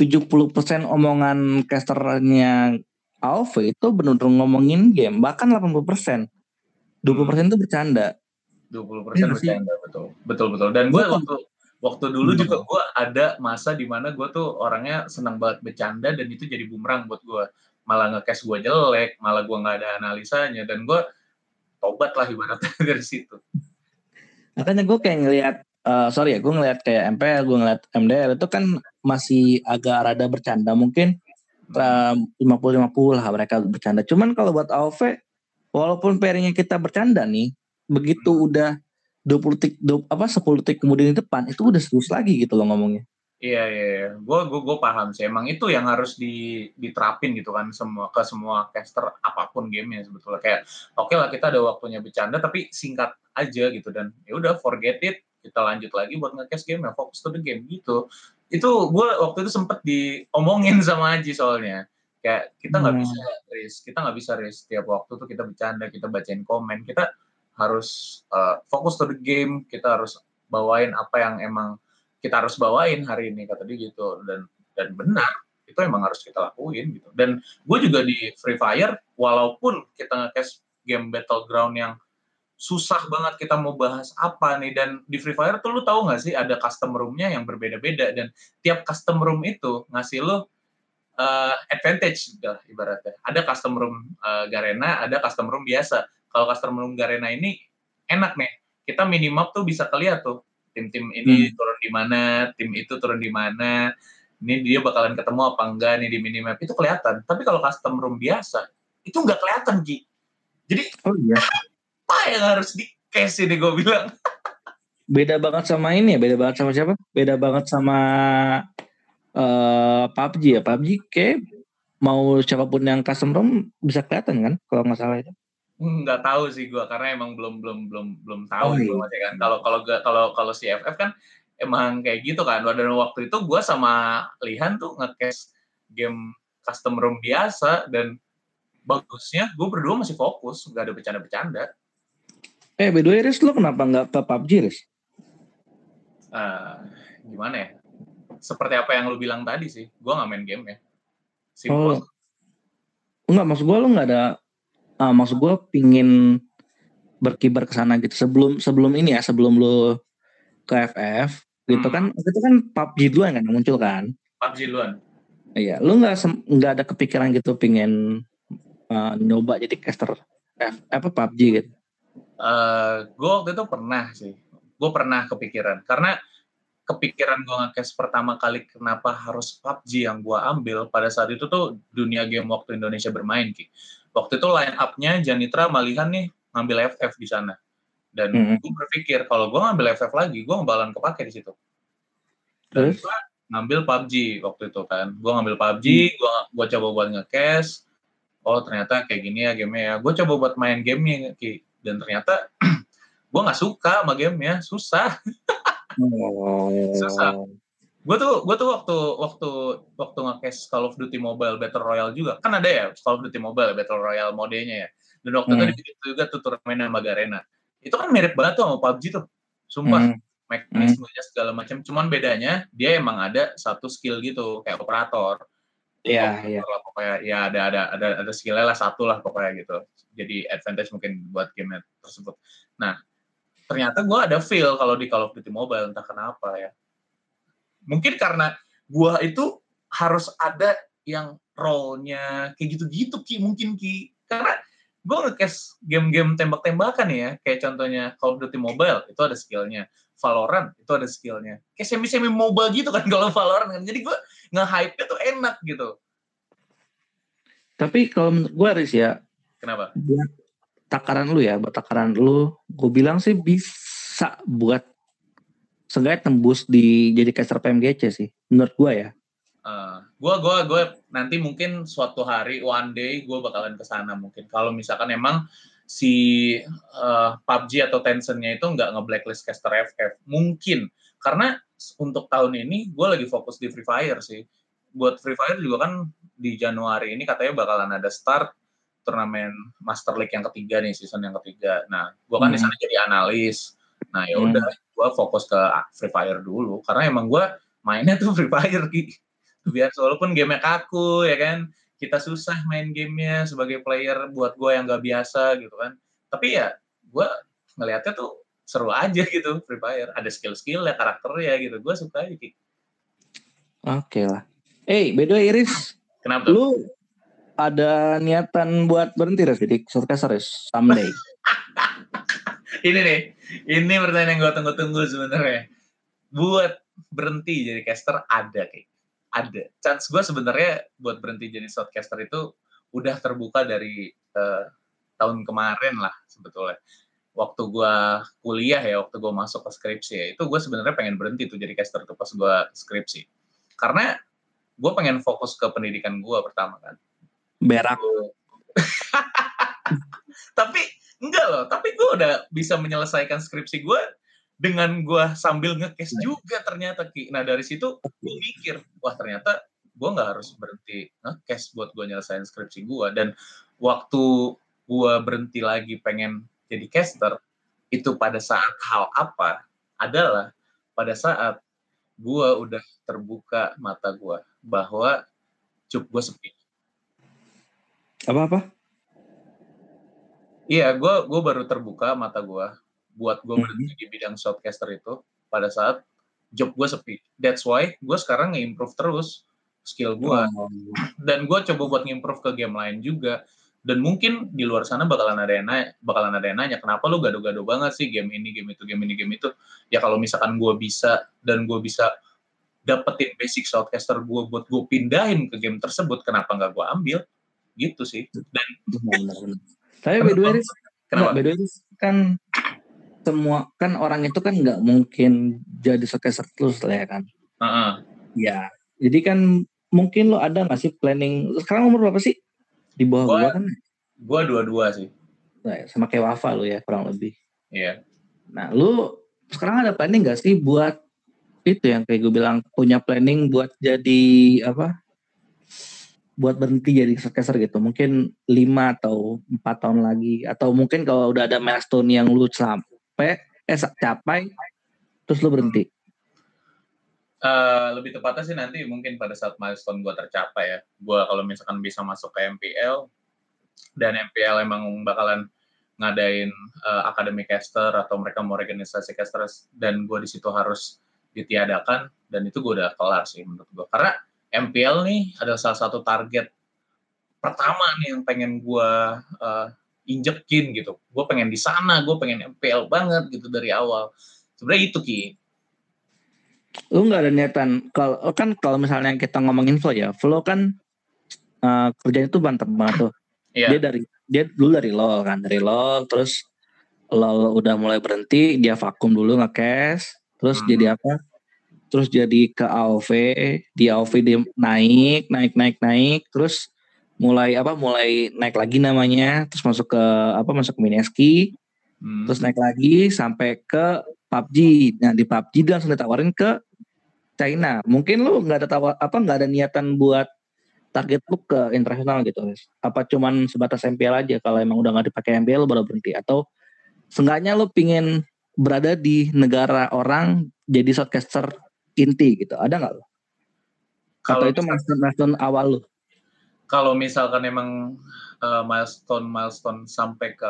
S1: 70% omongan casternya AOV itu benar-benar ngomongin game, bahkan 80%. 20% hmm. itu bercanda.
S2: 20% persen ya, bercanda, betul. Betul, betul. Dan gue waktu waktu dulu hmm. juga gue ada masa di mana gue tuh orangnya senang banget bercanda dan itu jadi bumerang buat gue. Malah nge-cash gue jelek, malah gue nggak ada analisanya dan gue tobat lah ibaratnya dari situ.
S1: Makanya gue kayak ngelihat uh, sorry ya, gue ngeliat kayak MPL, gue ngeliat MDL itu kan masih agak rada bercanda. Mungkin lima puluh lima puluh lah mereka bercanda. Cuman kalau buat AOV, walaupun pairingnya kita bercanda nih, begitu udah 20 detik, 20, apa 10 detik kemudian di depan, itu udah serius lagi gitu loh ngomongnya.
S2: Iya iya, iya. gue gue gue paham sih. Emang itu yang harus di, diterapin gitu kan semua ke semua caster apa pun gamenya sebetulnya. Kayak oke okay lah kita ada waktunya bercanda tapi singkat aja gitu dan ya udah forget it kita lanjut lagi buat nge game ya fokus to the game gitu itu gue waktu itu sempet diomongin sama Aji soalnya kayak kita nggak hmm. bisa risk kita nggak bisa risk setiap waktu tuh kita bercanda kita bacain komen kita harus uh, fokus to the game kita harus bawain apa yang emang kita harus bawain hari ini kata dia gitu. Dan dan benar itu emang harus kita lakuin gitu. Dan gue juga di Free Fire walaupun kita nge game battleground yang susah banget kita mau bahas apa nih dan di Free Fire tuh lu tahu nggak sih ada custom roomnya yang berbeda-beda dan tiap custom room itu ngasih lu uh, advantage gitu ibaratnya. Ada custom room uh, Garena ada custom room biasa. Kalau custom room Garena ini enak nih kita minimap tuh bisa kelihatan tuh tim-tim ini hmm. turun di mana tim itu turun di mana ini dia bakalan ketemu apa enggak nih di minimap itu kelihatan. Tapi kalau custom room biasa itu nggak kelihatan Ki jadi oh iya. apa yang harus di cash ini gue bilang?
S1: Beda banget sama ini ya beda banget sama siapa? Beda banget sama uh, PUBG ya. PUBG kayak mau siapa pun yang custom ROM bisa kelihatan kan kalau nggak salah itu
S2: nggak tahu sih gue karena emang belum belum belum belum tahu oh, iya. kan kalau kalau kalau kalau si FF kan emang kayak gitu kan dan waktu itu gue sama Lihan tuh nge-cash game custom room biasa dan bagusnya gue berdua masih fokus nggak ada bercanda-bercanda
S1: Eh, by the way, Riz, lo kenapa nggak ke PUBG, Riz?
S2: Uh, gimana ya? Seperti apa yang lo bilang tadi sih, gue nggak main game ya. Simple. Oh.
S1: Enggak, maksud gue lo nggak ada, uh, maksud gue pingin berkibar ke sana gitu. Sebelum sebelum ini ya, sebelum lo ke FF, gitu hmm. kan, itu kan PUBG duluan kan muncul kan?
S2: PUBG duluan.
S1: Iya, lo nggak nggak ada kepikiran gitu pingin uh, nyoba jadi caster F, apa PUBG gitu?
S2: uh, eh, gue waktu itu pernah sih gue pernah kepikiran karena kepikiran gue ngekes pertama kali kenapa harus PUBG yang gue ambil pada saat itu tuh dunia game waktu Indonesia bermain ki waktu itu line up-nya Janitra Malihan nih ngambil FF di sana. Dan mm -hmm. gue berpikir kalau gue ngambil FF lagi gue bakalan kepake di situ. Dan gue ngambil PUBG waktu itu kan. Gue ngambil PUBG gue gue coba buat ngekes oh ternyata kayak gini ya game ya. Gue coba buat main gamenya ki. Dan ternyata gue nggak suka sama game ya susah. Oh. susah gue tuh gue tuh waktu waktu waktu ngekes Call of Duty Mobile Battle Royale juga kan ada ya Call of Duty Mobile Battle Royale modenya ya dan waktu hmm. itu juga tuh turnamen sama Garena itu kan mirip banget tuh sama PUBG tuh sumpah hmm. mekanismenya segala macam cuman bedanya dia emang ada satu skill gitu kayak operator
S1: Iya, iya.
S2: Pokoknya ya ada ada ada ada skillnya lah satu lah pokoknya gitu. Jadi advantage mungkin buat game tersebut. Nah, ternyata gue ada feel kalau di Call of Duty Mobile entah kenapa ya. Mungkin karena gue itu harus ada yang role-nya kayak gitu-gitu ki mungkin ki. Karena gue ngekes game-game tembak-tembakan ya kayak contohnya Call of Duty Mobile itu ada skillnya. Valorant itu ada skillnya. Kayak semi-semi mobile gitu kan kalau Valorant kan. Jadi gue nge-hype-nya tuh enak gitu.
S1: Tapi kalau menurut gue Aris ya
S2: kenapa?
S1: takaran lu ya, buat takaran lu, gue bilang sih bisa buat seenggaknya tembus di jadi caster PMGC sih, menurut gue ya.
S2: Uh, gue gue gue nanti mungkin suatu hari one day gue bakalan ke sana mungkin. Kalau misalkan emang si uh, PUBG atau Tencent-nya itu nggak nge-blacklist caster FF mungkin. Karena untuk tahun ini gue lagi fokus di Free Fire sih. Buat Free Fire juga kan di Januari ini katanya bakalan ada start turnamen Master League yang ketiga nih season yang ketiga. Nah gue kan hmm. di sana jadi analis nah ya udah hmm. gue fokus ke Free Fire dulu karena emang gue mainnya tuh Free Fire gitu biar walaupun game kaku ya kan? Kita susah main gamenya sebagai player buat gue yang gak biasa gitu kan? Tapi ya gue ngelihatnya tuh seru aja gitu Free Fire. Ada skill-skill ya karakternya gitu. Gue suka aja
S1: oke okay lah. Eh hey, by the way Iris
S2: kenapa?
S1: lu ada niatan buat berhenti Res jadi shortcaster someday.
S2: Ini nih ini pertanyaan yang gue tunggu-tunggu sebenarnya. Buat berhenti jadi caster ada kayak ada. Chance gue sebenarnya buat berhenti jadi shortcaster itu udah terbuka dari uh, tahun kemarin lah sebetulnya. Waktu gue kuliah ya waktu gue masuk ke skripsi ya itu gue sebenarnya pengen berhenti tuh jadi caster tuh pas gue skripsi. Karena gue pengen fokus ke pendidikan gue pertama kan.
S1: Berak
S2: tapi enggak loh tapi gue udah bisa menyelesaikan skripsi gue dengan gue sambil ngekes nah. juga ternyata Ki. Nah dari situ gue mikir, wah ternyata gue nggak harus berhenti ngekes buat gue nyelesain skripsi gue. Dan waktu gue berhenti lagi pengen jadi caster, itu pada saat hal apa adalah pada saat gue udah terbuka mata gue bahwa cup gue sepi.
S1: Apa-apa?
S2: Iya, gue gue baru terbuka mata gue buat gue mhm. berhenti di bidang shortcaster itu pada saat job gue sepi. That's why gue sekarang nge-improve terus skill gue. Oh. Dan gue coba buat nge-improve ke game lain juga. Dan mungkin di luar sana bakalan ada yang nanya, bakalan ada yang nanya, kenapa lu gaduh-gaduh banget sih game ini, game itu, game ini, game itu. Ya kalau misalkan gue bisa dan gue bisa dapetin basic shortcaster gue buat gue pindahin ke game tersebut, kenapa nggak gue ambil? Gitu sih. Dan
S1: Tapi by the way, kenapa? By the way, kan semua kan orang itu kan nggak mungkin jadi showcaser terus lah ya kan.
S2: Uh -uh.
S1: Ya, jadi kan mungkin lo ada nggak sih planning sekarang umur berapa sih di bawah gua, gua kan?
S2: Gua dua-dua sih.
S1: Nah, sama kayak Wafa lo ya kurang lebih.
S2: Iya. Yeah.
S1: Nah, lu sekarang ada planning nggak sih buat itu yang kayak gue bilang punya planning buat jadi apa? Buat berhenti jadi showcaser gitu. Mungkin lima atau empat tahun lagi atau mungkin kalau udah ada milestone yang lu sampai eh capai terus lo berhenti?
S2: Uh, lebih tepatnya sih nanti mungkin pada saat milestone gue tercapai ya. Gue kalau misalkan bisa masuk ke MPL dan MPL emang bakalan ngadain uh, akademi caster atau mereka mau organisasi caster dan gue di situ harus ditiadakan dan itu gue udah kelar sih menurut gue karena MPL nih adalah salah satu target pertama nih yang pengen gue uh, injekin gitu. Gue pengen di sana, gue pengen MPL banget gitu dari awal. Sebenarnya itu ki.
S1: Lu nggak ada niatan kalau kan kalau misalnya kita ngomongin flow ya, flow kan uh, kerjanya tuh bantep banget tuh. Iya. Dia dari dia dulu dari LOL kan, dari LOL terus LOL udah mulai berhenti, dia vakum dulu nge-cash, terus hmm. jadi apa? Terus jadi ke AOV, di AOV dia naik, naik, naik, naik, terus mulai apa mulai naik lagi namanya. Terus masuk ke apa masuk ke Mineski. Hmm. terus naik lagi sampai ke PUBG nah di PUBG dia langsung ditawarin ke China. Mungkin lu nggak ada tawar apa nggak ada niatan buat target lu ke internasional gitu apa cuman sebatas MPL aja? Kalau emang udah nggak dipakai MPL baru berhenti. Atau seenggaknya lu pingin berada di negara orang jadi shortcaster inti gitu. Ada nggak lo? Atau itu milestone milestone awal lu?
S2: kalau misalkan emang uh, milestone milestone sampai ke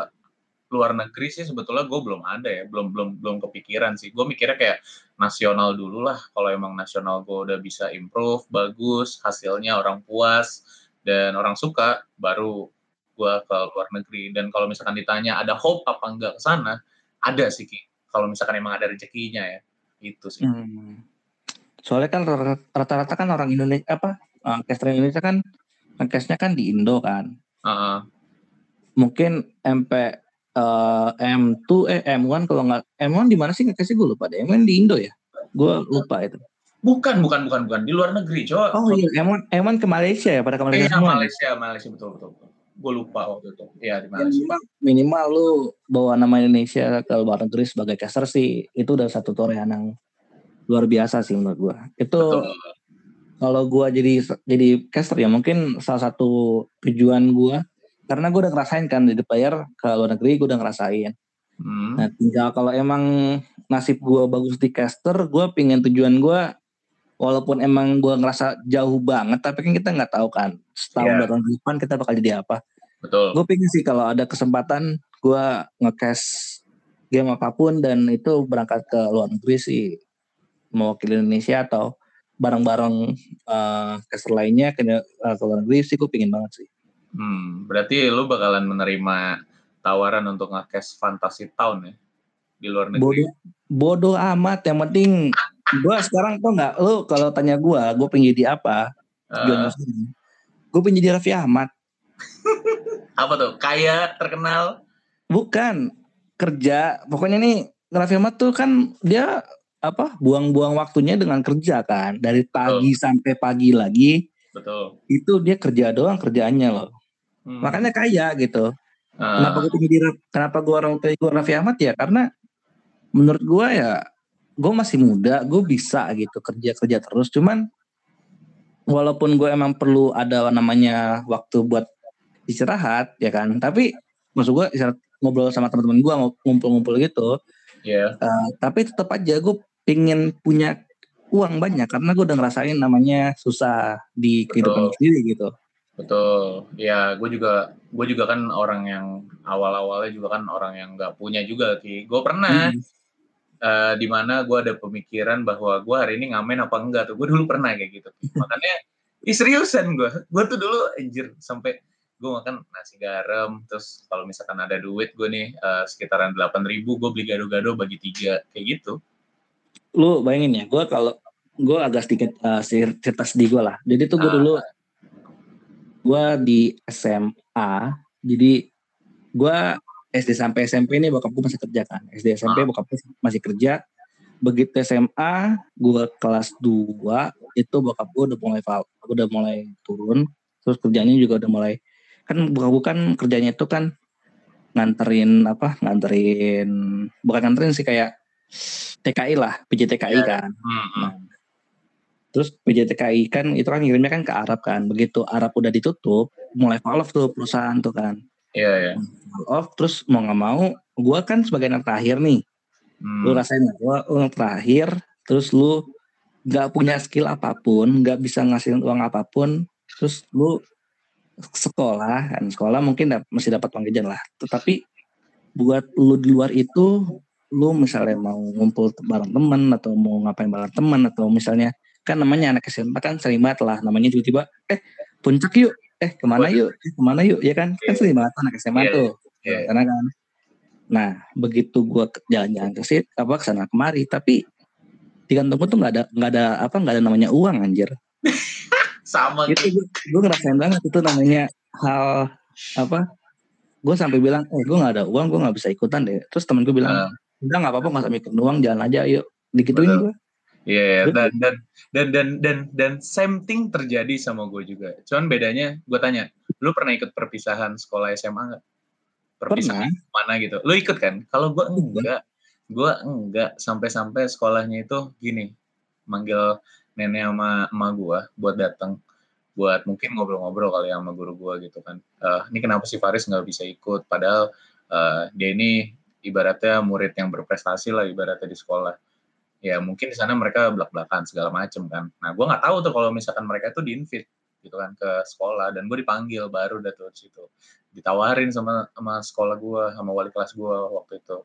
S2: luar negeri sih sebetulnya gue belum ada ya. Belum belum belum kepikiran sih. Gue mikirnya kayak nasional dulu lah. Kalau emang nasional gue udah bisa improve bagus hasilnya orang puas dan orang suka baru gue ke luar negeri. Dan kalau misalkan ditanya ada hope apa enggak ke sana ada sih Ki. Kalau misalkan emang ada rezekinya ya. Itu sih. Hmm.
S1: Soalnya kan rata-rata kan orang Indonesia apa uh, Indonesia kan Ngekesnya kan di Indo kan.
S2: Uh -uh.
S1: Mungkin MP uh, M2 eh M1 kalau nggak M1 di mana sih ngekasih gue lupa deh. M1 di Indo ya. Gue lupa itu.
S2: Bukan, bukan, bukan, bukan. Di luar negeri, coba.
S1: Oh iya, M1, M1 ke Malaysia ya, pada ke Malaysia.
S2: Iya, Malaysia, Malaysia betul, betul. betul. Gue lupa waktu itu. Iya, di Malaysia.
S1: Minimal, minimal lu bawa nama Indonesia ke luar negeri sebagai caster sih, itu udah satu torehan yang luar biasa sih menurut gue. Itu betul. kalau gue jadi jadi caster ya mungkin salah satu tujuan gue karena gue udah ngerasain kan di player ke luar negeri gue udah ngerasain. Hmm. Nah tinggal kalau emang nasib gue bagus di caster, gue pingin tujuan gue walaupun emang gue ngerasa jauh banget tapi kan kita nggak tahu kan setahun yeah. tahun depan kita bakal jadi apa
S2: betul
S1: gue pengen sih kalau ada kesempatan gue ngekes game apa pun dan itu berangkat ke luar negeri sih mewakili Indonesia atau bareng-bareng uh, caster lainnya ke, uh, ke luar negeri sih gue pengen banget sih.
S2: Hmm, berarti lu bakalan menerima tawaran untuk ngekes Fantasy Town ya di luar negeri?
S1: Bodoh, bodoh amat. Yang penting gue sekarang tuh nggak lu kalau tanya gue gue pengen jadi apa? Uh. gue pengen jadi Raffi Ahmad.
S2: Apa tuh? Kaya terkenal?
S1: Bukan. Kerja. Pokoknya nih Raffi Ahmad tuh kan dia apa buang-buang waktunya dengan kerja kan dari pagi betul. sampai pagi lagi
S2: betul
S1: itu dia kerja doang kerjaannya loh hmm. makanya kaya gitu uh. kenapa gue jadi kenapa gue orang tua Raffi Ahmad ya karena menurut gue ya gue masih muda gue bisa gitu kerja kerja terus cuman walaupun gue emang perlu ada namanya waktu buat istirahat ya kan tapi maksud gue istirahat ngobrol sama teman-teman gue ngumpul-ngumpul gitu
S2: yeah. Iya. uh,
S1: tapi tetap aja gue pingin punya uang banyak karena gue udah ngerasain namanya susah di kehidupan sendiri gitu.
S2: Betul. Ya gue juga gue juga kan orang yang awal-awalnya juga kan orang yang nggak punya juga ki gue pernah hmm. uh, di mana gue ada pemikiran bahwa gue hari ini ngamen apa enggak tuh. Gue dulu pernah kayak gitu. Makanya ih seriusan gue gue tuh dulu anjir sampai gue makan nasi garam terus kalau misalkan ada duit gue nih uh, sekitaran delapan ribu gue beli gado-gado bagi tiga kayak gitu
S1: lu bayangin ya gue kalau gue agak sedikit uh, cerita sedih gue lah jadi tuh gue ah. dulu gue di SMA jadi gue SD sampai SMP ini bokap gue masih kerja kan. SD SMP ah. bokap gue masih kerja. Begitu SMA gue kelas 2 itu bokap gue udah mulai udah mulai turun. Terus kerjanya juga udah mulai kan bokap gue kan kerjanya itu kan nganterin apa nganterin bukan nganterin sih kayak TKI lah PJTKI yeah. kan hmm, nah, terus PJTKI kan itu kan ngirimnya kan ke Arab kan begitu Arab udah ditutup mulai fall off tuh perusahaan tuh kan
S2: Iya, iya.
S1: Yeah. Off terus mau nggak mau, gue kan sebagai anak terakhir nih. Hmm. Lu rasain gue anak terakhir, terus lu nggak punya skill apa pun, nggak bisa ngasih uang apa pun, terus lu sekolah kan sekolah mungkin dap masih dapat uang jajan lah. Tetapi buat lu di luar itu, lu misalnya mau ngumpul bareng temen atau mau ngapain bareng temen atau misalnya kan namanya anak SMP kan sering banget lah namanya tiba-tiba eh puncak yuk eh ke mana yuk eh, ke mana yuk ya kan? Kan sering banget anak SMA yeah, tuh yeah. karena kan nah begitu gue jalan-jalan ke situ apa ke sana kemari tapi di kantong gue tuh nggak ada nggak ada apa nggak ada namanya uang anjir.
S2: Sama
S1: itu gue, gue ngerasain banget itu namanya hal apa gue sampai bilang eh gue nggak ada uang gue nggak bisa ikutan deh. Terus temen gue bilang uh. Udah nggak apa-apa nggak usah mikir uang jalan aja yuk digituin gue
S2: Iya, yeah, dan, dan dan dan dan dan same thing terjadi sama gue juga. Cuman bedanya, gue tanya, lu pernah ikut perpisahan sekolah SMA nggak? Perpisahan pernah. mana gitu? Lu ikut kan? Kalau gue enggak, gue enggak sampai-sampai sekolahnya itu gini, manggil nenek sama emak gue buat datang, buat mungkin ngobrol-ngobrol kali ya sama guru gue gitu kan. Uh, ini kenapa sih Faris nggak bisa ikut? Padahal uh, dia ini ibaratnya murid yang berprestasi lah ibaratnya di sekolah. Ya mungkin di sana mereka belak-belakan segala macem kan. Nah, gue nggak tahu tuh kalau misalkan mereka itu diinvite gitu kan ke sekolah dan gue dipanggil baru udah tuh situ. Ditawarin sama sama sekolah gue sama wali kelas gue waktu itu.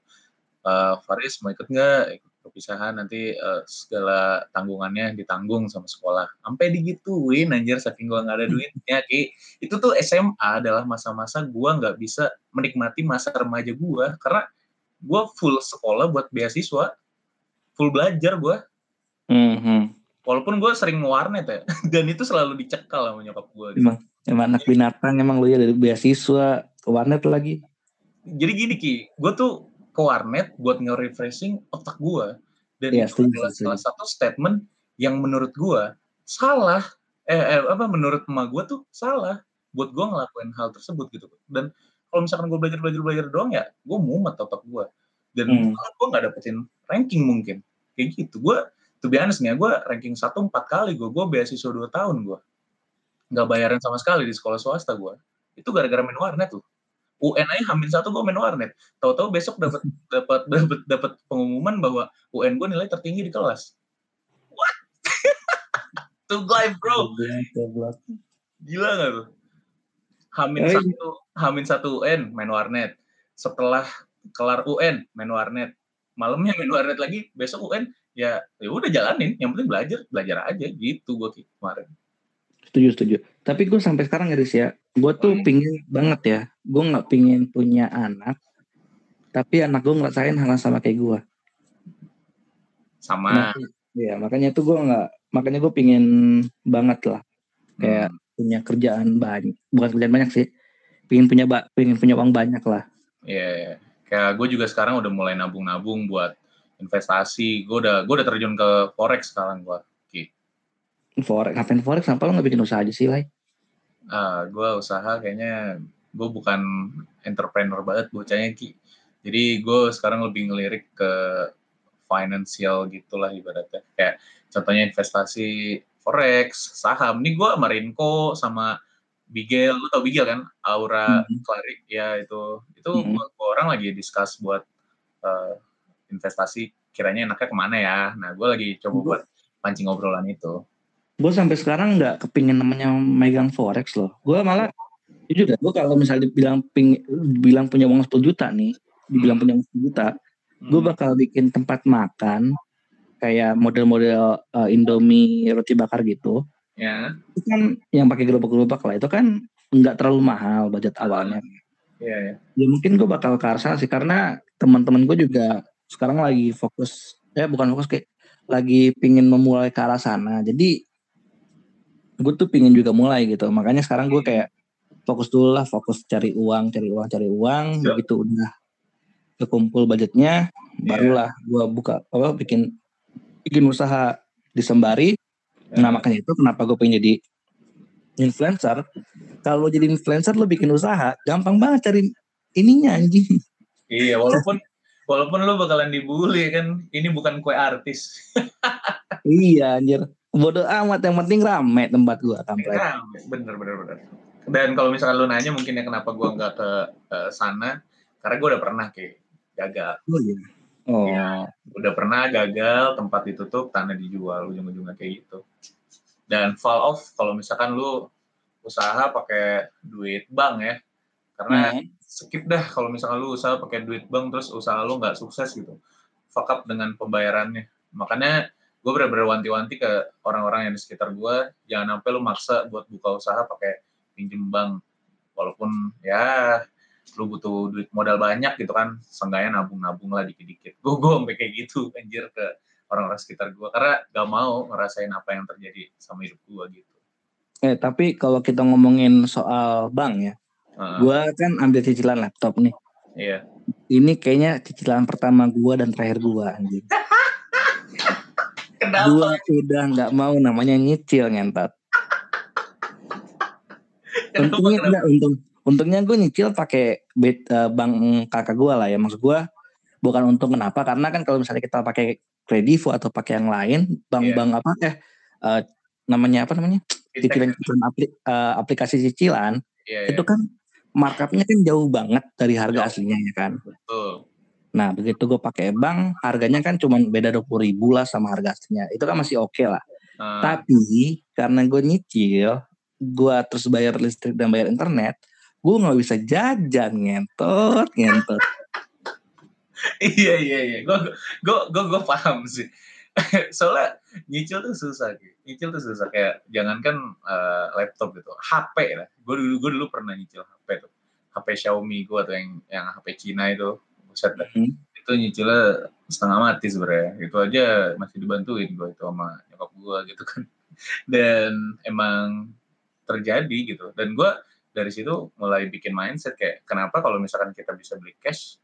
S2: Uh, Faris mau ikut nggak? Ikut perpisahan nanti uh, segala tanggungannya ditanggung sama sekolah. Sampai digituin anjir saking gue nggak ada duitnya ki. Itu tuh SMA adalah masa-masa gue nggak bisa menikmati masa remaja gue karena gue full sekolah buat beasiswa full belajar gue.
S1: Mm-hmm.
S2: Walaupun gue sering warnet ya, dan itu selalu dicekal sama nyokap gue.
S1: Gitu. Emang, emang anak binatang emang lu ya dari beasiswa ke warnet lagi.
S2: jadi gini ki gue tuh ke warnet buat nge-refreshing otak gue dan
S1: Iya,
S2: itu adalah salah satu statement yang menurut gue salah eh, eh, apa menurut emak gue tuh salah buat gue ngelakuin hal tersebut gitu dan kalau misalkan gue belajar belajar belajar doang ya gue mumet otak gue dan
S1: Hmm.
S2: gue nggak dapetin ranking mungkin. Kayak gitu. Gue tuh honest nih ya gue ranking satu empat kali gue gue beasiswa dua tahun gue nggak bayaran sama sekali di sekolah swasta gue itu gara-gara main warnet tuh UN aja hamin satu gue main warnet. Tahu-tahu besok dapat dapat dapat dapat pengumuman bahwa UN gue nilai tertinggi di kelas. What? To life bro. Gila nggak tuh hamin
S1: Eh,
S2: satu hamin satu UN main warnet. Setelah kelar UN main warnet. Malamnya main warnet lagi besok UN ya ya udah jalanin. Yang penting belajar belajar aja gitu gue kemarin.
S1: Setuju, setuju. Tapi gue sampai sekarang Riz ya, gue tuh
S2: Hmm.
S1: pingin banget ya, gue nggak pingin punya anak, tapi anak gue ngerasain hal yang sama kayak gue.
S2: sama.
S1: Iya, makanya tuh gue nggak, makanya gue pingin banget lah, kayak
S2: hmm,
S1: punya kerjaan banyak, bukan kerjaan banyak sih, pingin punya pingin punya uang banyak lah.
S2: ya kayak gue juga sekarang udah mulai nabung-nabung buat investasi. Gue udah gue udah terjun ke forex sekarang gue
S1: Forex, ngapain forex? Kenapa lo nggak bikin usaha aja sih, Lai?
S2: ah gue usaha kayaknya gue bukan entrepreneur banget bocahnya ki. Jadi gue sekarang lebih ngelirik ke financial gitulah ibaratnya. Kayak contohnya investasi forex saham ini gue sama Rinko sama Bigel lu tau Bigel kan Aura
S1: Mhm.
S2: Clary ya itu itu
S1: Mhm.
S2: gua- gua orang lagi discuss buat eh, investasi kiranya enaknya ke mana ya nah gue lagi coba buat pancing obrolan itu
S1: Gue sampai sekarang nggak kepingin namanya megang forex loh. Gue malah jujur gue kalau misalnya dibilang ping, bilang punya uang 10 juta nih, dibilang
S2: Hmm.
S1: punya uang 10 juta, gue
S2: Hmm.
S1: bakal bikin tempat makan kayak model-model uh, Indomie roti bakar gitu.
S2: ya
S1: Itu kan yang pakai gerobak-gerobak lah. Itu kan nggak terlalu mahal budget awalnya.
S2: Iya, ya.
S1: Ya mungkin gue bakal ke sana sih karena teman-teman gue juga sekarang lagi fokus, eh bukan fokus kayak lagi pingin memulai ke arah sana. Jadi gue tuh pingin juga mulai gitu. Makanya sekarang gue kayak fokus dulu lah, fokus cari uang, cari uang, cari uang. Begitu udah kekumpul budgetnya, barulah gue buka apa bikin bikin usaha di sembari. Nah makanya itu kenapa gue pengen jadi influencer. Kalau jadi influencer lo bikin usaha, gampang banget cari ininya anjing.
S2: Iya, walaupun walaupun lu bakalan dibully kan, ini bukan kue artis.
S1: iya anjir. Bodoh amat yang penting rame tempat gua kampret.
S2: Nah, bener bener bener. Dan kalau misalkan lu nanya mungkin ya kenapa gua nggak ke eh, sana, karena gua udah pernah kayak gagal.
S1: Oh iya. Oh.
S2: Iya. Udah pernah gagal, tempat ditutup, tanah dijual, ujung-ujungnya kayak gitu. Dan fall off kalau misalkan lu usaha pakai duit bank ya, karena
S1: Hmm.
S2: skip dah kalau misalkan lu usaha pakai duit bank terus usaha lu nggak sukses gitu fuck up dengan pembayarannya makanya gue bener-bener wanti-wanti ke orang-orang yang di sekitar gue jangan sampai lu maksa buat buka usaha pakai pinjem bank walaupun ya lu butuh duit modal banyak gitu kan seenggaknya nabung-nabung lah dikit-dikit gue gue sampai kayak gitu anjir ke orang-orang sekitar gue karena gak mau ngerasain apa yang terjadi sama hidup gue gitu
S1: Eh tapi kalau kita ngomongin soal bank ya,
S2: Heeh,
S1: gua kan ambil cicilan laptop nih.
S2: iya
S1: Ini kayaknya cicilan pertama gua dan terakhir anjing.
S2: kenapa
S1: Gua udah nggak mau namanya nyicil ngentot. Untungnya enggak untung. Untungnya gue nyicil pakai eh, bank kakak gua lah ya. Maksud gua bukan untung kenapa? Karena kan kalau misalnya kita pakai Kredivo atau pakai yang lain, bank-bank apa eh eh, namanya apa namanya?
S2: Fintech,
S1: Cicilan-cicilan apli- eh, aplikasi cicilan
S2: iya, iya,
S1: itu kan markupnya kan jauh banget dari harga
S2: Jauh.
S1: aslinya ya kan.
S2: betul
S1: Nah begitu gue pakai bank, harganya kan cuma beda dua puluh ribu lah sama harga aslinya. Itu kan masih oke lah.
S2: Nah,
S1: Tapi karena gue nyicil, gue terus bayar listrik dan bayar internet, gue nggak bisa jajan ngentot, ngentot.
S2: iya iya iya. Gue gue gue gue paham sih. Soalnya nyicil tuh susah gitu nyicil tuh susah. Kayak jangankan eh, laptop gitu. HP lah. Gue dulu gue dulu pernah nyicil HP tuh. HP Xiaomi gue tuh yang yang HP Cina itu. Buset dah.
S1: Hmm.
S2: itu nyicilnya setengah mati sebenarnya itu aja masih dibantuin gue itu sama nyokap gue gitu kan. Dan emang terjadi gitu. Dan gue dari situ mulai bikin mindset kayak kenapa kalau misalkan kita bisa beli cash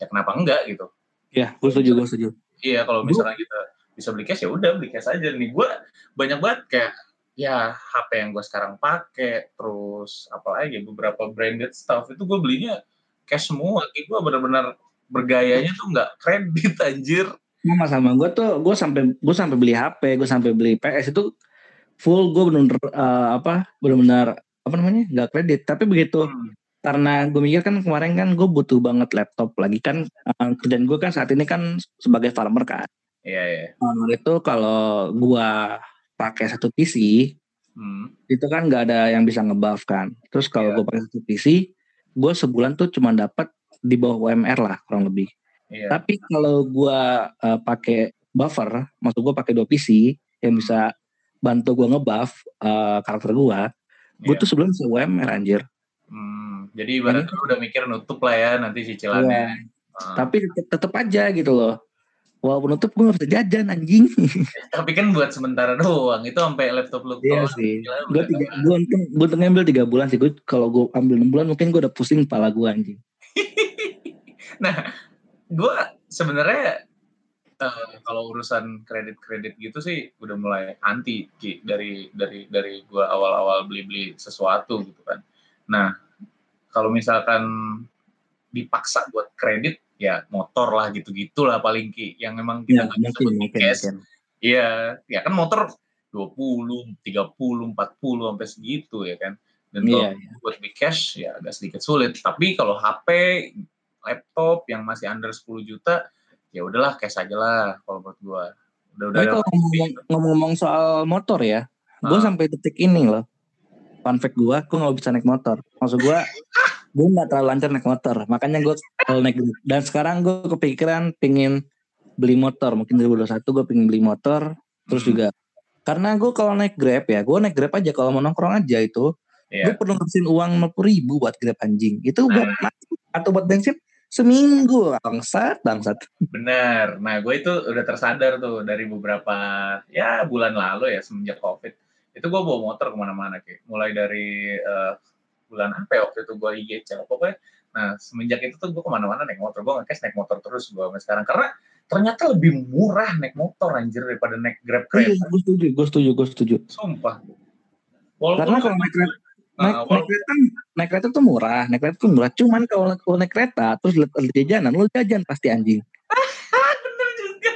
S2: ya kenapa enggak? gitu.
S1: Iya, gue setuju, gue setuju.
S2: iya kalau misalkan kita bisa beli cash ya udah beli cash aja. Nih gue banyak banget kayak ya HP yang gue sekarang pakai terus apa lagi beberapa branded stuff itu gue belinya cash semua. Kayak gue benar-benar bergayanya tuh nggak kredit anjir.
S1: Sama sama. Gue tuh gue sampai gue sampai beli HP gue sampai beli PS itu full. Gue benar-benar uh, apa benar-benar apa namanya nggak kredit tapi begitu hmm. karena gue mikir kan kemarin kan gue butuh banget laptop lagi kan uh, kerjaan gue kan saat ini kan sebagai farmer kan
S2: iya iya
S1: farmer itu kalau gue pakai satu PC hmm. itu kan nggak ada yang bisa ngebuff kan terus kalau yeah. gue pakai satu PC gue sebulan tuh cuma dapat di bawah UMR lah kurang lebih Iya. Tapi kalau gua uh, pakai buffer, maksud gua pakai dua PC yang bisa bantu gua ngebuff uh, karakter gua, gua iya. tuh sebelum bisa UMR anjir.
S2: Hmm, jadi ibaratnya lu udah mikir nutup lah ya nanti cicilannya. Iya.
S1: Uh. Tapi tetep, aja gitu loh. Walaupun nutup gue gak bisa jajan anjing.
S2: Tapi kan buat sementara doang. Itu sampai laptop lu
S1: Iya sih. Gue tiga, gue untung, gue untung ngambil tiga bulan sih. Gue kalau gue ambil enam bulan mungkin gue udah pusing kepala gue anjing.
S2: nah, gue sebenarnya uh, kalau urusan kredit-kredit gitu sih udah mulai anti Ki, dari dari dari gue awal-awal beli-beli sesuatu gitu kan. Nah kalau misalkan dipaksa buat kredit ya motor lah gitu-gitu lah paling Ki yang memang kita ya, nggak bisa buat cash. Iya, ya kan motor 20, 30, 40 sampai segitu ya kan. Dan kalau yeah, buat beli cash ya agak sedikit sulit. Tapi kalau HP laptop yang masih under 10 juta ya udahlah cash aja lah kalau menurut gua. Udah udah
S1: kalau ngomong-ngomong soal motor ya gue ah. sampai detik ini loh. Fun fact gue gue nggak bisa naik motor. Maksud gue gue nggak terlalu lancar naik motor. Makanya gue kalau naik dan sekarang gue kepikiran pingin beli motor. Mungkin 2021 gue pingin beli motor. Terus hmm. juga karena gue kalau naik grab ya gue naik grab aja. Kalau mau nongkrong aja itu yeah. gue perlu ngabisin uang 50 ribu buat grab anjing. Itu buat nah. atau buat bensin seminggu bangsat bangsat.
S2: Bener. Nah gue itu udah tersadar tuh dari beberapa ya bulan lalu ya semenjak covid. Itu gue bawa motor ke mana-mana kayak mulai dari uh, bulan apa ya waktu itu gue IGC pokoknya. Nah semenjak itu tuh gue ke mana-mana naik motor. Gue ngekes naik motor terus gue sampai sekarang. Karena ternyata lebih murah naik motor anjir daripada naik grab
S1: kereta. Iya, gue setuju, gue setuju, gue setuju.
S2: Sumpah.
S1: Walaupun karena kalau naik kereta, naik, nah, naik kereta naik kereta tuh murah naik kereta tuh murah. Cuman kalau, kalau naik kereta terus lihat jajanan lu jajan pasti anjing.
S2: Bener juga.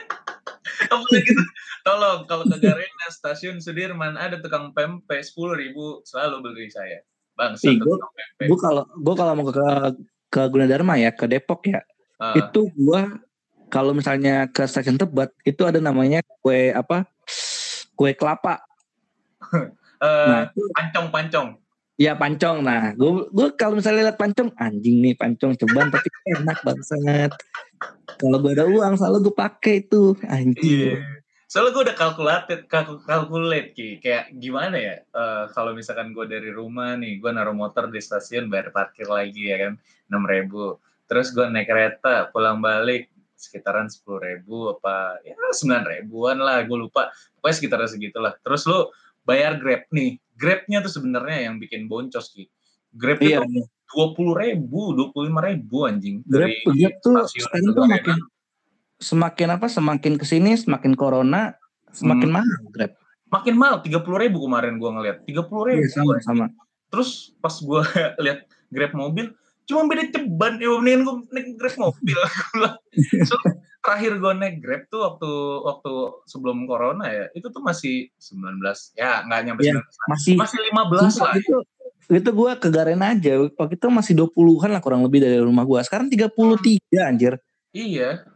S2: Gitu tolong kalau ke Garena stasiun Sudirman ada tukang pempek sepuluh ribu selalu beli saya. Bang
S1: gue kalau gue kalau mau ke ke Gunadarma ya ke Depok ya uh. itu gue kalau misalnya ke stasiun Tebet itu ada namanya kue apa kue kelapa.
S2: Uh, nah, pancong pancong
S1: Ya pancong. Nah, gue gue kalau misalnya lihat pancong, anjing nih pancong ceban tapi enak banget. Kalau gue ada uang selalu gue pakai itu, anjing. Yeah.
S2: Soalnya gue udah kalkulated, kalkulate ki, kayak gimana ya? Uh, kalau misalkan gue dari rumah nih, gue naruh motor di stasiun bayar parkir lagi ya kan, enam ribu. Terus gue naik kereta pulang balik sekitaran sepuluh ribu apa ya sembilan ribuan lah gue lupa pokoknya sekitaran segitulah terus lu bayar grab nih Grabnya tuh sebenarnya yang bikin boncos sih. Grab iya. itu dua puluh ribu, dua puluh lima ribu anjing.
S1: Grab, dari Grab tuh sekarang tuh makin semakin apa? Semakin ke sini semakin corona semakin hmm. mahal Grab.
S2: Makin mahal, tiga puluh ribu kemarin gua ngeliat, tiga puluh ribu. Iya,
S1: sama, sama.
S2: Terus pas gua lihat Grab mobil, cuma beda ceban ya mendingan gue naik grab mobil. So, terakhir gue naik grab tuh waktu waktu sebelum corona ya itu tuh masih 19 ya nggak nyampe ya, 19 masih masih 15 lah.
S1: itu itu gue ke Garena aja. Waktu itu masih 20-an lah kurang lebih dari rumah gue sekarang 33 anjir.
S2: Iya.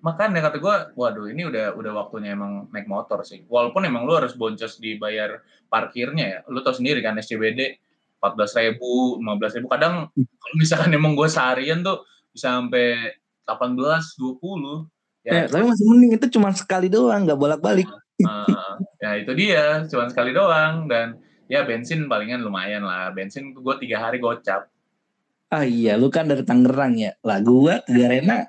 S2: Makanya kata gue waduh ini udah udah waktunya emang naik motor sih. Walaupun emang lu harus boncos dibayar parkirnya ya. Lu tau sendiri kan SCBD empat belas ribu, lima belas ribu. Kadang kalau misalkan emang gue seharian tuh bisa sampai delapan belas, dua puluh.
S1: Ya, ya tapi masih mending itu cuma sekali doang, nggak bolak-balik.
S2: Uh, ya itu dia, cuma sekali doang dan ya bensin palingan lumayan lah. Bensin gue tiga hari gocap.
S1: Ah iya, lu kan dari Tangerang ya. Lah gue ke Garena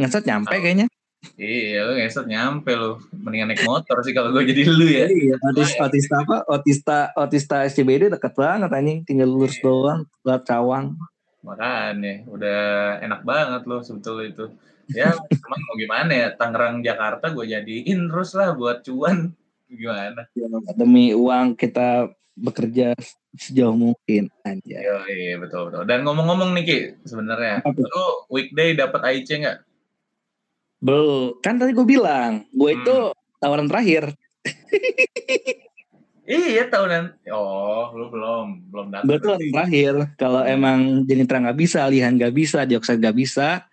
S1: ngesot nyampe kayaknya.
S2: Iya, lu ngesot nyampe lu. Mendingan naik motor sih kalau gue jadi lu ya.
S1: Iya, otis, otista apa? Otista otista SCBD deket banget anjing, tinggal lurus iya. doang, lewat Cawang.
S2: Makanya, udah enak banget loh sebetulnya itu. Ya, cuman mau gimana ya, Tangerang Jakarta gue jadiin terus lah buat cuan. Gimana?
S1: Ya, demi uang kita bekerja sejauh mungkin aja.
S2: Iya, iya betul betul. Dan ngomong-ngomong nih Ki, sebenarnya, lu weekday dapat AIC nggak?
S1: Belum. Kan tadi gue bilang, gue hmm. itu tawaran terakhir.
S2: iya tahunan. Oh, lu belum belum
S1: datang. Betul terakhir. Kalau hmm. emang Jenitra nggak bisa, Lihan nggak bisa, Dioksa nggak bisa,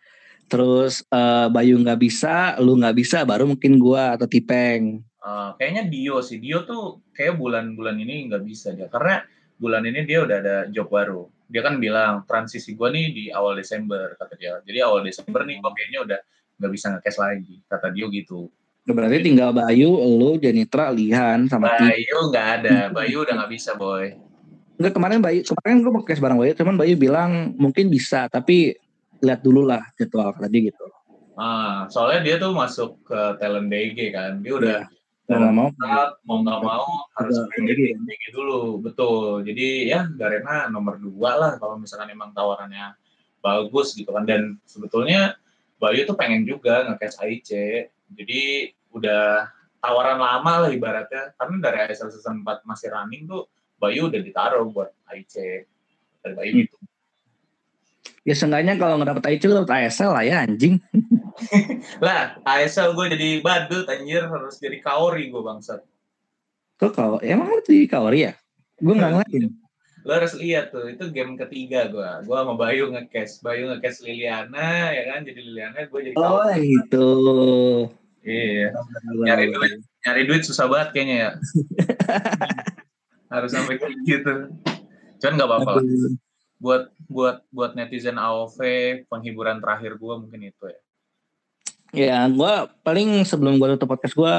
S1: terus uh, Bayu nggak bisa, lu nggak bisa, baru mungkin gue atau Tipeng.
S2: Uh, kayaknya Dio sih. Dio tuh kayak bulan-bulan ini nggak bisa dia karena bulan ini dia udah ada job baru. Dia kan bilang transisi gue nih di awal Desember kata dia. Jadi awal Desember nih gue kayaknya udah nggak bisa ngekes lagi kata Dio gitu.
S1: Berarti tinggal Bayu, lu, Jenitra, Lihan sama
S2: Bayu nggak ada. Bayu udah nggak bisa boy.
S1: Enggak kemarin Bayu, kemarin gue pakai barang Bayu, cuman Bayu bilang mungkin bisa, tapi lihat dulu lah jadwal tadi gitu.
S2: Ah, soalnya dia tuh masuk ke talent DG kan, dia udah yeah
S1: mau nggak mau
S2: mau nggak mau harus tinggi tinggi dulu betul jadi ya Garena nomor dua lah kalau misalkan emang tawarannya bagus gitu kan dan sebetulnya Bayu tuh pengen juga ngekes AIC jadi udah tawaran lama lah ibaratnya karena dari ASL season 4 masih running tuh Bayu udah ditaruh buat AIC dari Bayu hmm. gitu
S1: Ya seenggaknya kalau nggak dapet IC dapet ASL lah ya anjing.
S2: lah ASL gue jadi badut anjir harus jadi kaori gue bangsat.
S1: Kok kau emang lu jadi kaori ya? Gue nggak ngeliatin.
S2: Lo harus lihat tuh itu game ketiga gue. Gue sama Bayu ngekes, Bayu ngekes Liliana ya kan jadi Liliana gue jadi.
S1: Oh itu.
S2: Iya. Nyari duit, nyari duit susah banget kayaknya ya. harus sampai kayak gitu. Cuman nggak apa-apa buat buat buat netizen AOV penghiburan terakhir gue mungkin itu ya.
S1: Ya, gue paling sebelum gue tutup podcast gue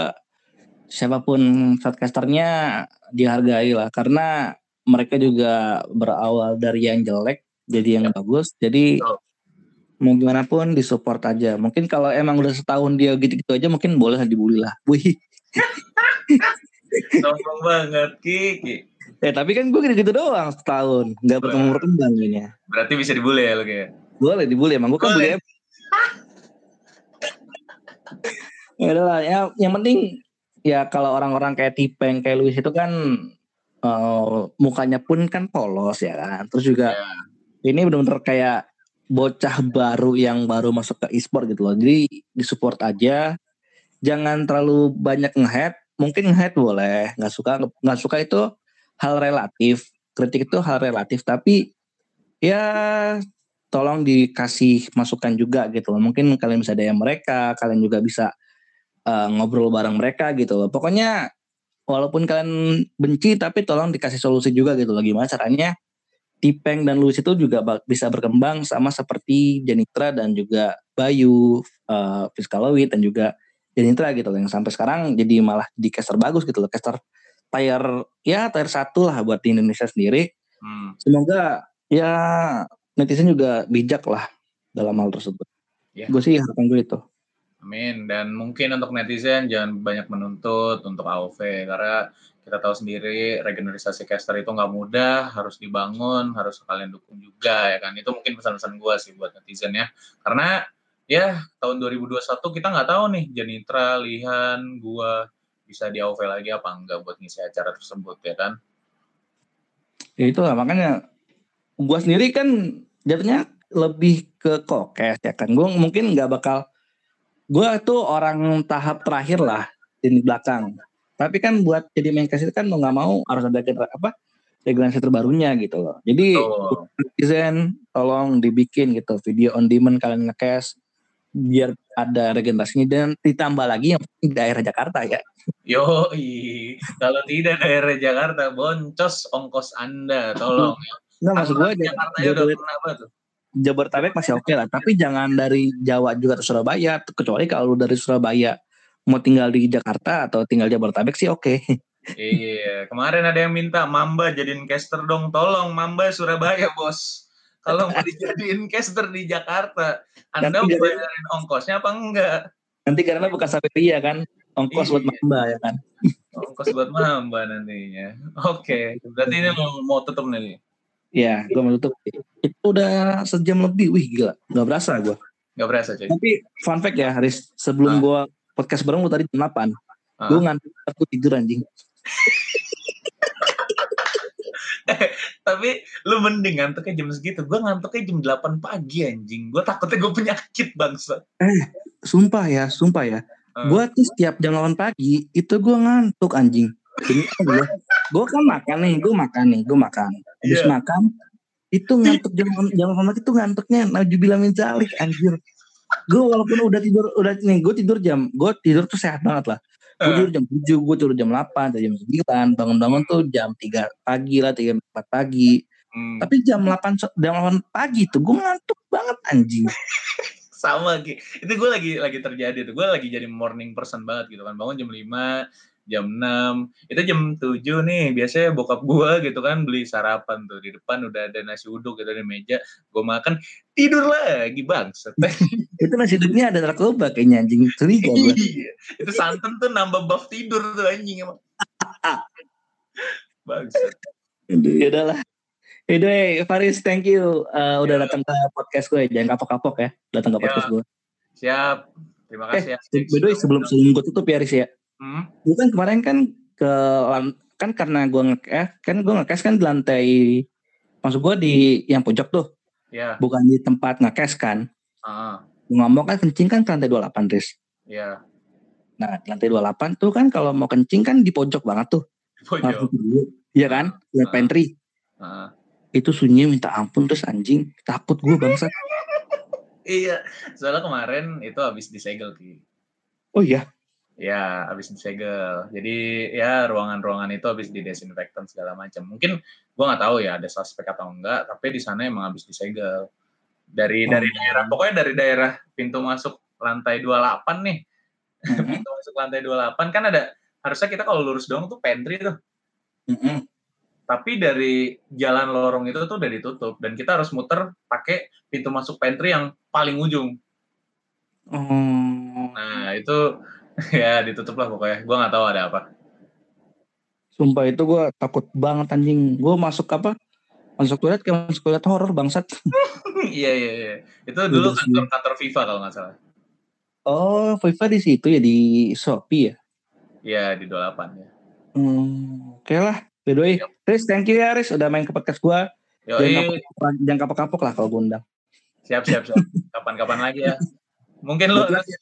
S1: siapa pun podcasternya dihargai lah karena mereka juga berawal dari yang jelek jadi yang ya. bagus. Jadi so. mau gimana pun disupport aja. Mungkin kalau emang udah setahun dia gitu-gitu aja mungkin boleh dibully lah. Wih.
S2: Sombong banget Kiki.
S1: Ya tapi kan gue gitu-gitu doang setahun, nggak berkembang berkembang ini.
S2: Berarti bisa dibully ya lo kayak?
S1: Boleh dibully, emang gue kan bully. ya lah, ya yang penting ya kalau orang-orang kayak Tipeng kayak Luis itu kan uh, mukanya pun kan polos ya kan. Terus juga yeah. ini benar-benar kayak bocah baru yang baru masuk ke e-sport gitu loh. Jadi disupport aja. Jangan terlalu banyak nge Mungkin nge boleh, nggak suka nggak suka itu hal relatif kritik itu hal relatif tapi ya tolong dikasih masukan juga gitu loh mungkin kalian bisa daya mereka kalian juga bisa uh, ngobrol bareng mereka gitu loh pokoknya walaupun kalian benci tapi tolong dikasih solusi juga gitu loh gimana caranya Tipeng dan Luis itu juga bisa berkembang sama seperti Jenitra dan juga Bayu, uh, Fiskalowit dan juga Jenitra gitu loh yang sampai sekarang jadi malah di caster bagus gitu loh caster tier ya tier satu lah buat di Indonesia sendiri. Hmm. Semoga ya netizen juga bijak lah dalam hal tersebut. Ya. Gue sih harapan gue itu.
S2: Amin. Dan mungkin untuk netizen jangan banyak menuntut untuk AOV karena kita tahu sendiri regenerasi caster itu nggak mudah, harus dibangun, harus kalian dukung juga ya kan. Itu mungkin pesan-pesan gue sih buat netizen ya. Karena ya tahun 2021 kita nggak tahu nih Janitra, Lihan, gua bisa di AOV lagi apa enggak buat ngisi acara tersebut ya kan?
S1: Ya itu lah makanya gue sendiri kan jatuhnya lebih ke kokes ya kan. Gue mungkin nggak bakal gue tuh orang tahap terakhir lah di belakang. Tapi kan buat jadi main itu kan mau nggak mau harus ada apa regulasi terbarunya gitu loh. Jadi netizen tolong dibikin gitu video on demand kalian ngecast biar ada regenerasinya dan ditambah lagi yang daerah Jakarta ya.
S2: Yo, kalau tidak daerah Jakarta boncos ongkos Anda, tolong.
S1: Enggak maksud gue Jakarta ya udah pernah apa tuh? Jabodetabek masih oke okay lah, tapi jangan dari Jawa juga ke Surabaya, kecuali kalau dari Surabaya mau tinggal di Jakarta atau tinggal Jabodetabek sih oke. Okay.
S2: iya, kemarin ada yang minta Mamba jadiin caster dong, tolong Mamba Surabaya bos kalau mau dijadiin caster di Jakarta, Anda mau bayarin ongkosnya apa enggak?
S1: Nanti karena bukan Saveria kan, ongkos buat
S2: Iya.
S1: Mamba ya kan.
S2: Ongkos buat Mamba nantinya. Oke, berarti ini mau, mau tutup nih.
S1: Iya, gue mau tutup. Itu udah sejam lebih, wih gila, nggak berasa gue.
S2: Gak berasa cuy.
S1: Tapi fun fact ya, Haris, sebelum
S2: Ah.
S1: gue podcast bareng lu tadi jam 8,
S2: Ah.
S1: gue ngantuk, aku tidur anjing.
S2: Tapi lu mending ngantuknya jam segitu. Gue ngantuknya jam 8 pagi anjing. Gue takutnya gue penyakit bangsa.
S1: Sumpah ya, sumpah ya.
S2: Ah.
S1: Gue tuh setiap jam 8 pagi, itu gue ngantuk anjing. Gue, gue kan makan nih, gue makan nih, gue makan. Habis
S2: Iya.
S1: makan, itu ngantuk jam jam 8 pagi itu ngantuknya Naujubillah min zalik anjir. Gue walaupun udah tidur, udah nih, gue tidur jam, gue tidur tuh sehat banget lah. Gue tidur jam 7, gue tidur jam 8, atau jam 9, bangun-bangun tuh jam 3 pagi lah, 3 4 pagi.
S2: Hmm.
S1: Tapi jam 8 so- jam 8 pagi tuh gue ngantuk banget anjing.
S2: sama Ki. itu gue lagi lagi terjadi tuh gue lagi jadi morning person banget gitu kan bangun jam 5 jam 6 itu jam 7 nih biasanya bokap gue gitu kan beli sarapan tuh di depan udah ada nasi uduk gitu di meja gue makan tidur lagi bang
S1: Itu nasi uduknya ada narkoba kayaknya anjing. Curiga gue.
S2: Iya. itu santan tuh nambah buff tidur tuh anjing emang bangsat
S1: ya udahlah. Anyway, Faris, thank you uh, udah
S2: Ya.
S1: datang ke podcast gue. Jangan kapok-kapok ya, datang ke
S2: Ya.
S1: podcast gue.
S2: siap terima kasih ya
S1: Eh, by the way, sebelum sebelum gue tutup ya, Riz ya.
S2: Hmm,
S1: Gue kan kemarin kan ke kan karena gue nge eh, kan gue ngekes kan di lantai maksud gue di yang pojok tuh.
S2: Ya
S1: bukan di tempat ngekes kan. Gue ngomong kan kencing kan ke lantai 28 Riz.
S2: Ya
S1: nah di lantai 28 tuh kan kalau mau kencing kan di pojok banget tuh.
S2: Pojok.
S1: Iya kan? Lihat
S2: Ah.
S1: pantry.
S2: Ah.
S1: itu sunyi minta ampun terus anjing takut gue bangsat.
S2: Iya. Soalnya kemarin itu habis disegel ki.
S1: Oh iya
S2: Ya, habis disegel. Jadi ya ruangan-ruangan itu habis didesinfektan segala macam. Mungkin gua nggak tahu ya ada suspek atau enggak, tapi di sana emang habis disegel. Dari
S1: Oh.
S2: dari daerah pokoknya dari daerah pintu masuk lantai 28 nih.
S1: Mhm.
S2: pintu masuk lantai 28 kan ada harusnya kita kalau lurus doang tuh pantry tuh.
S1: Mhm.
S2: Tapi dari jalan lorong itu tuh udah ditutup dan kita harus muter pakai pintu masuk pantry yang paling ujung.
S1: Oh,
S2: Nah, itu ya ditutup lah pokoknya. Gua nggak tahu ada apa.
S1: sumpah itu gue takut banget anjing. Gue masuk apa? Masuk toilet kayak masuk toilet horor bangsat.
S2: Iya iya iya. Itu dulu
S1: Udah sih.
S2: kantor kantor FIFA kalau nggak salah.
S1: Oh, FIFA di situ ya di Shopee ya.
S2: Iya di 28 ya.
S1: Hmm, oke lah. By the way, Riz, thank you ya Riz udah main ke podcast gue. Jangan kapok, jangan kapok-kapok lah kalau gue undang.
S2: siap siap siap. Kapan-kapan lagi ya. Mungkin lu nanti.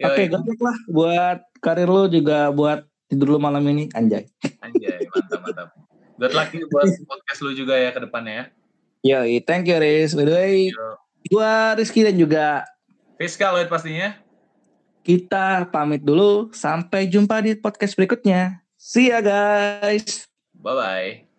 S1: Oke, luck lah buat karir lu juga buat tidur lu malam ini anjay.
S2: Anjay, mantap mantap. Good luck buat podcast lu juga ya ke depannya ya.
S1: Yo, thank you Riz. By the way, gua Rizky dan juga
S2: Fiskal Lloyd pastinya.
S1: kita pamit dulu. Sampai jumpa di podcast berikutnya. See ya guys.
S2: Bye bye.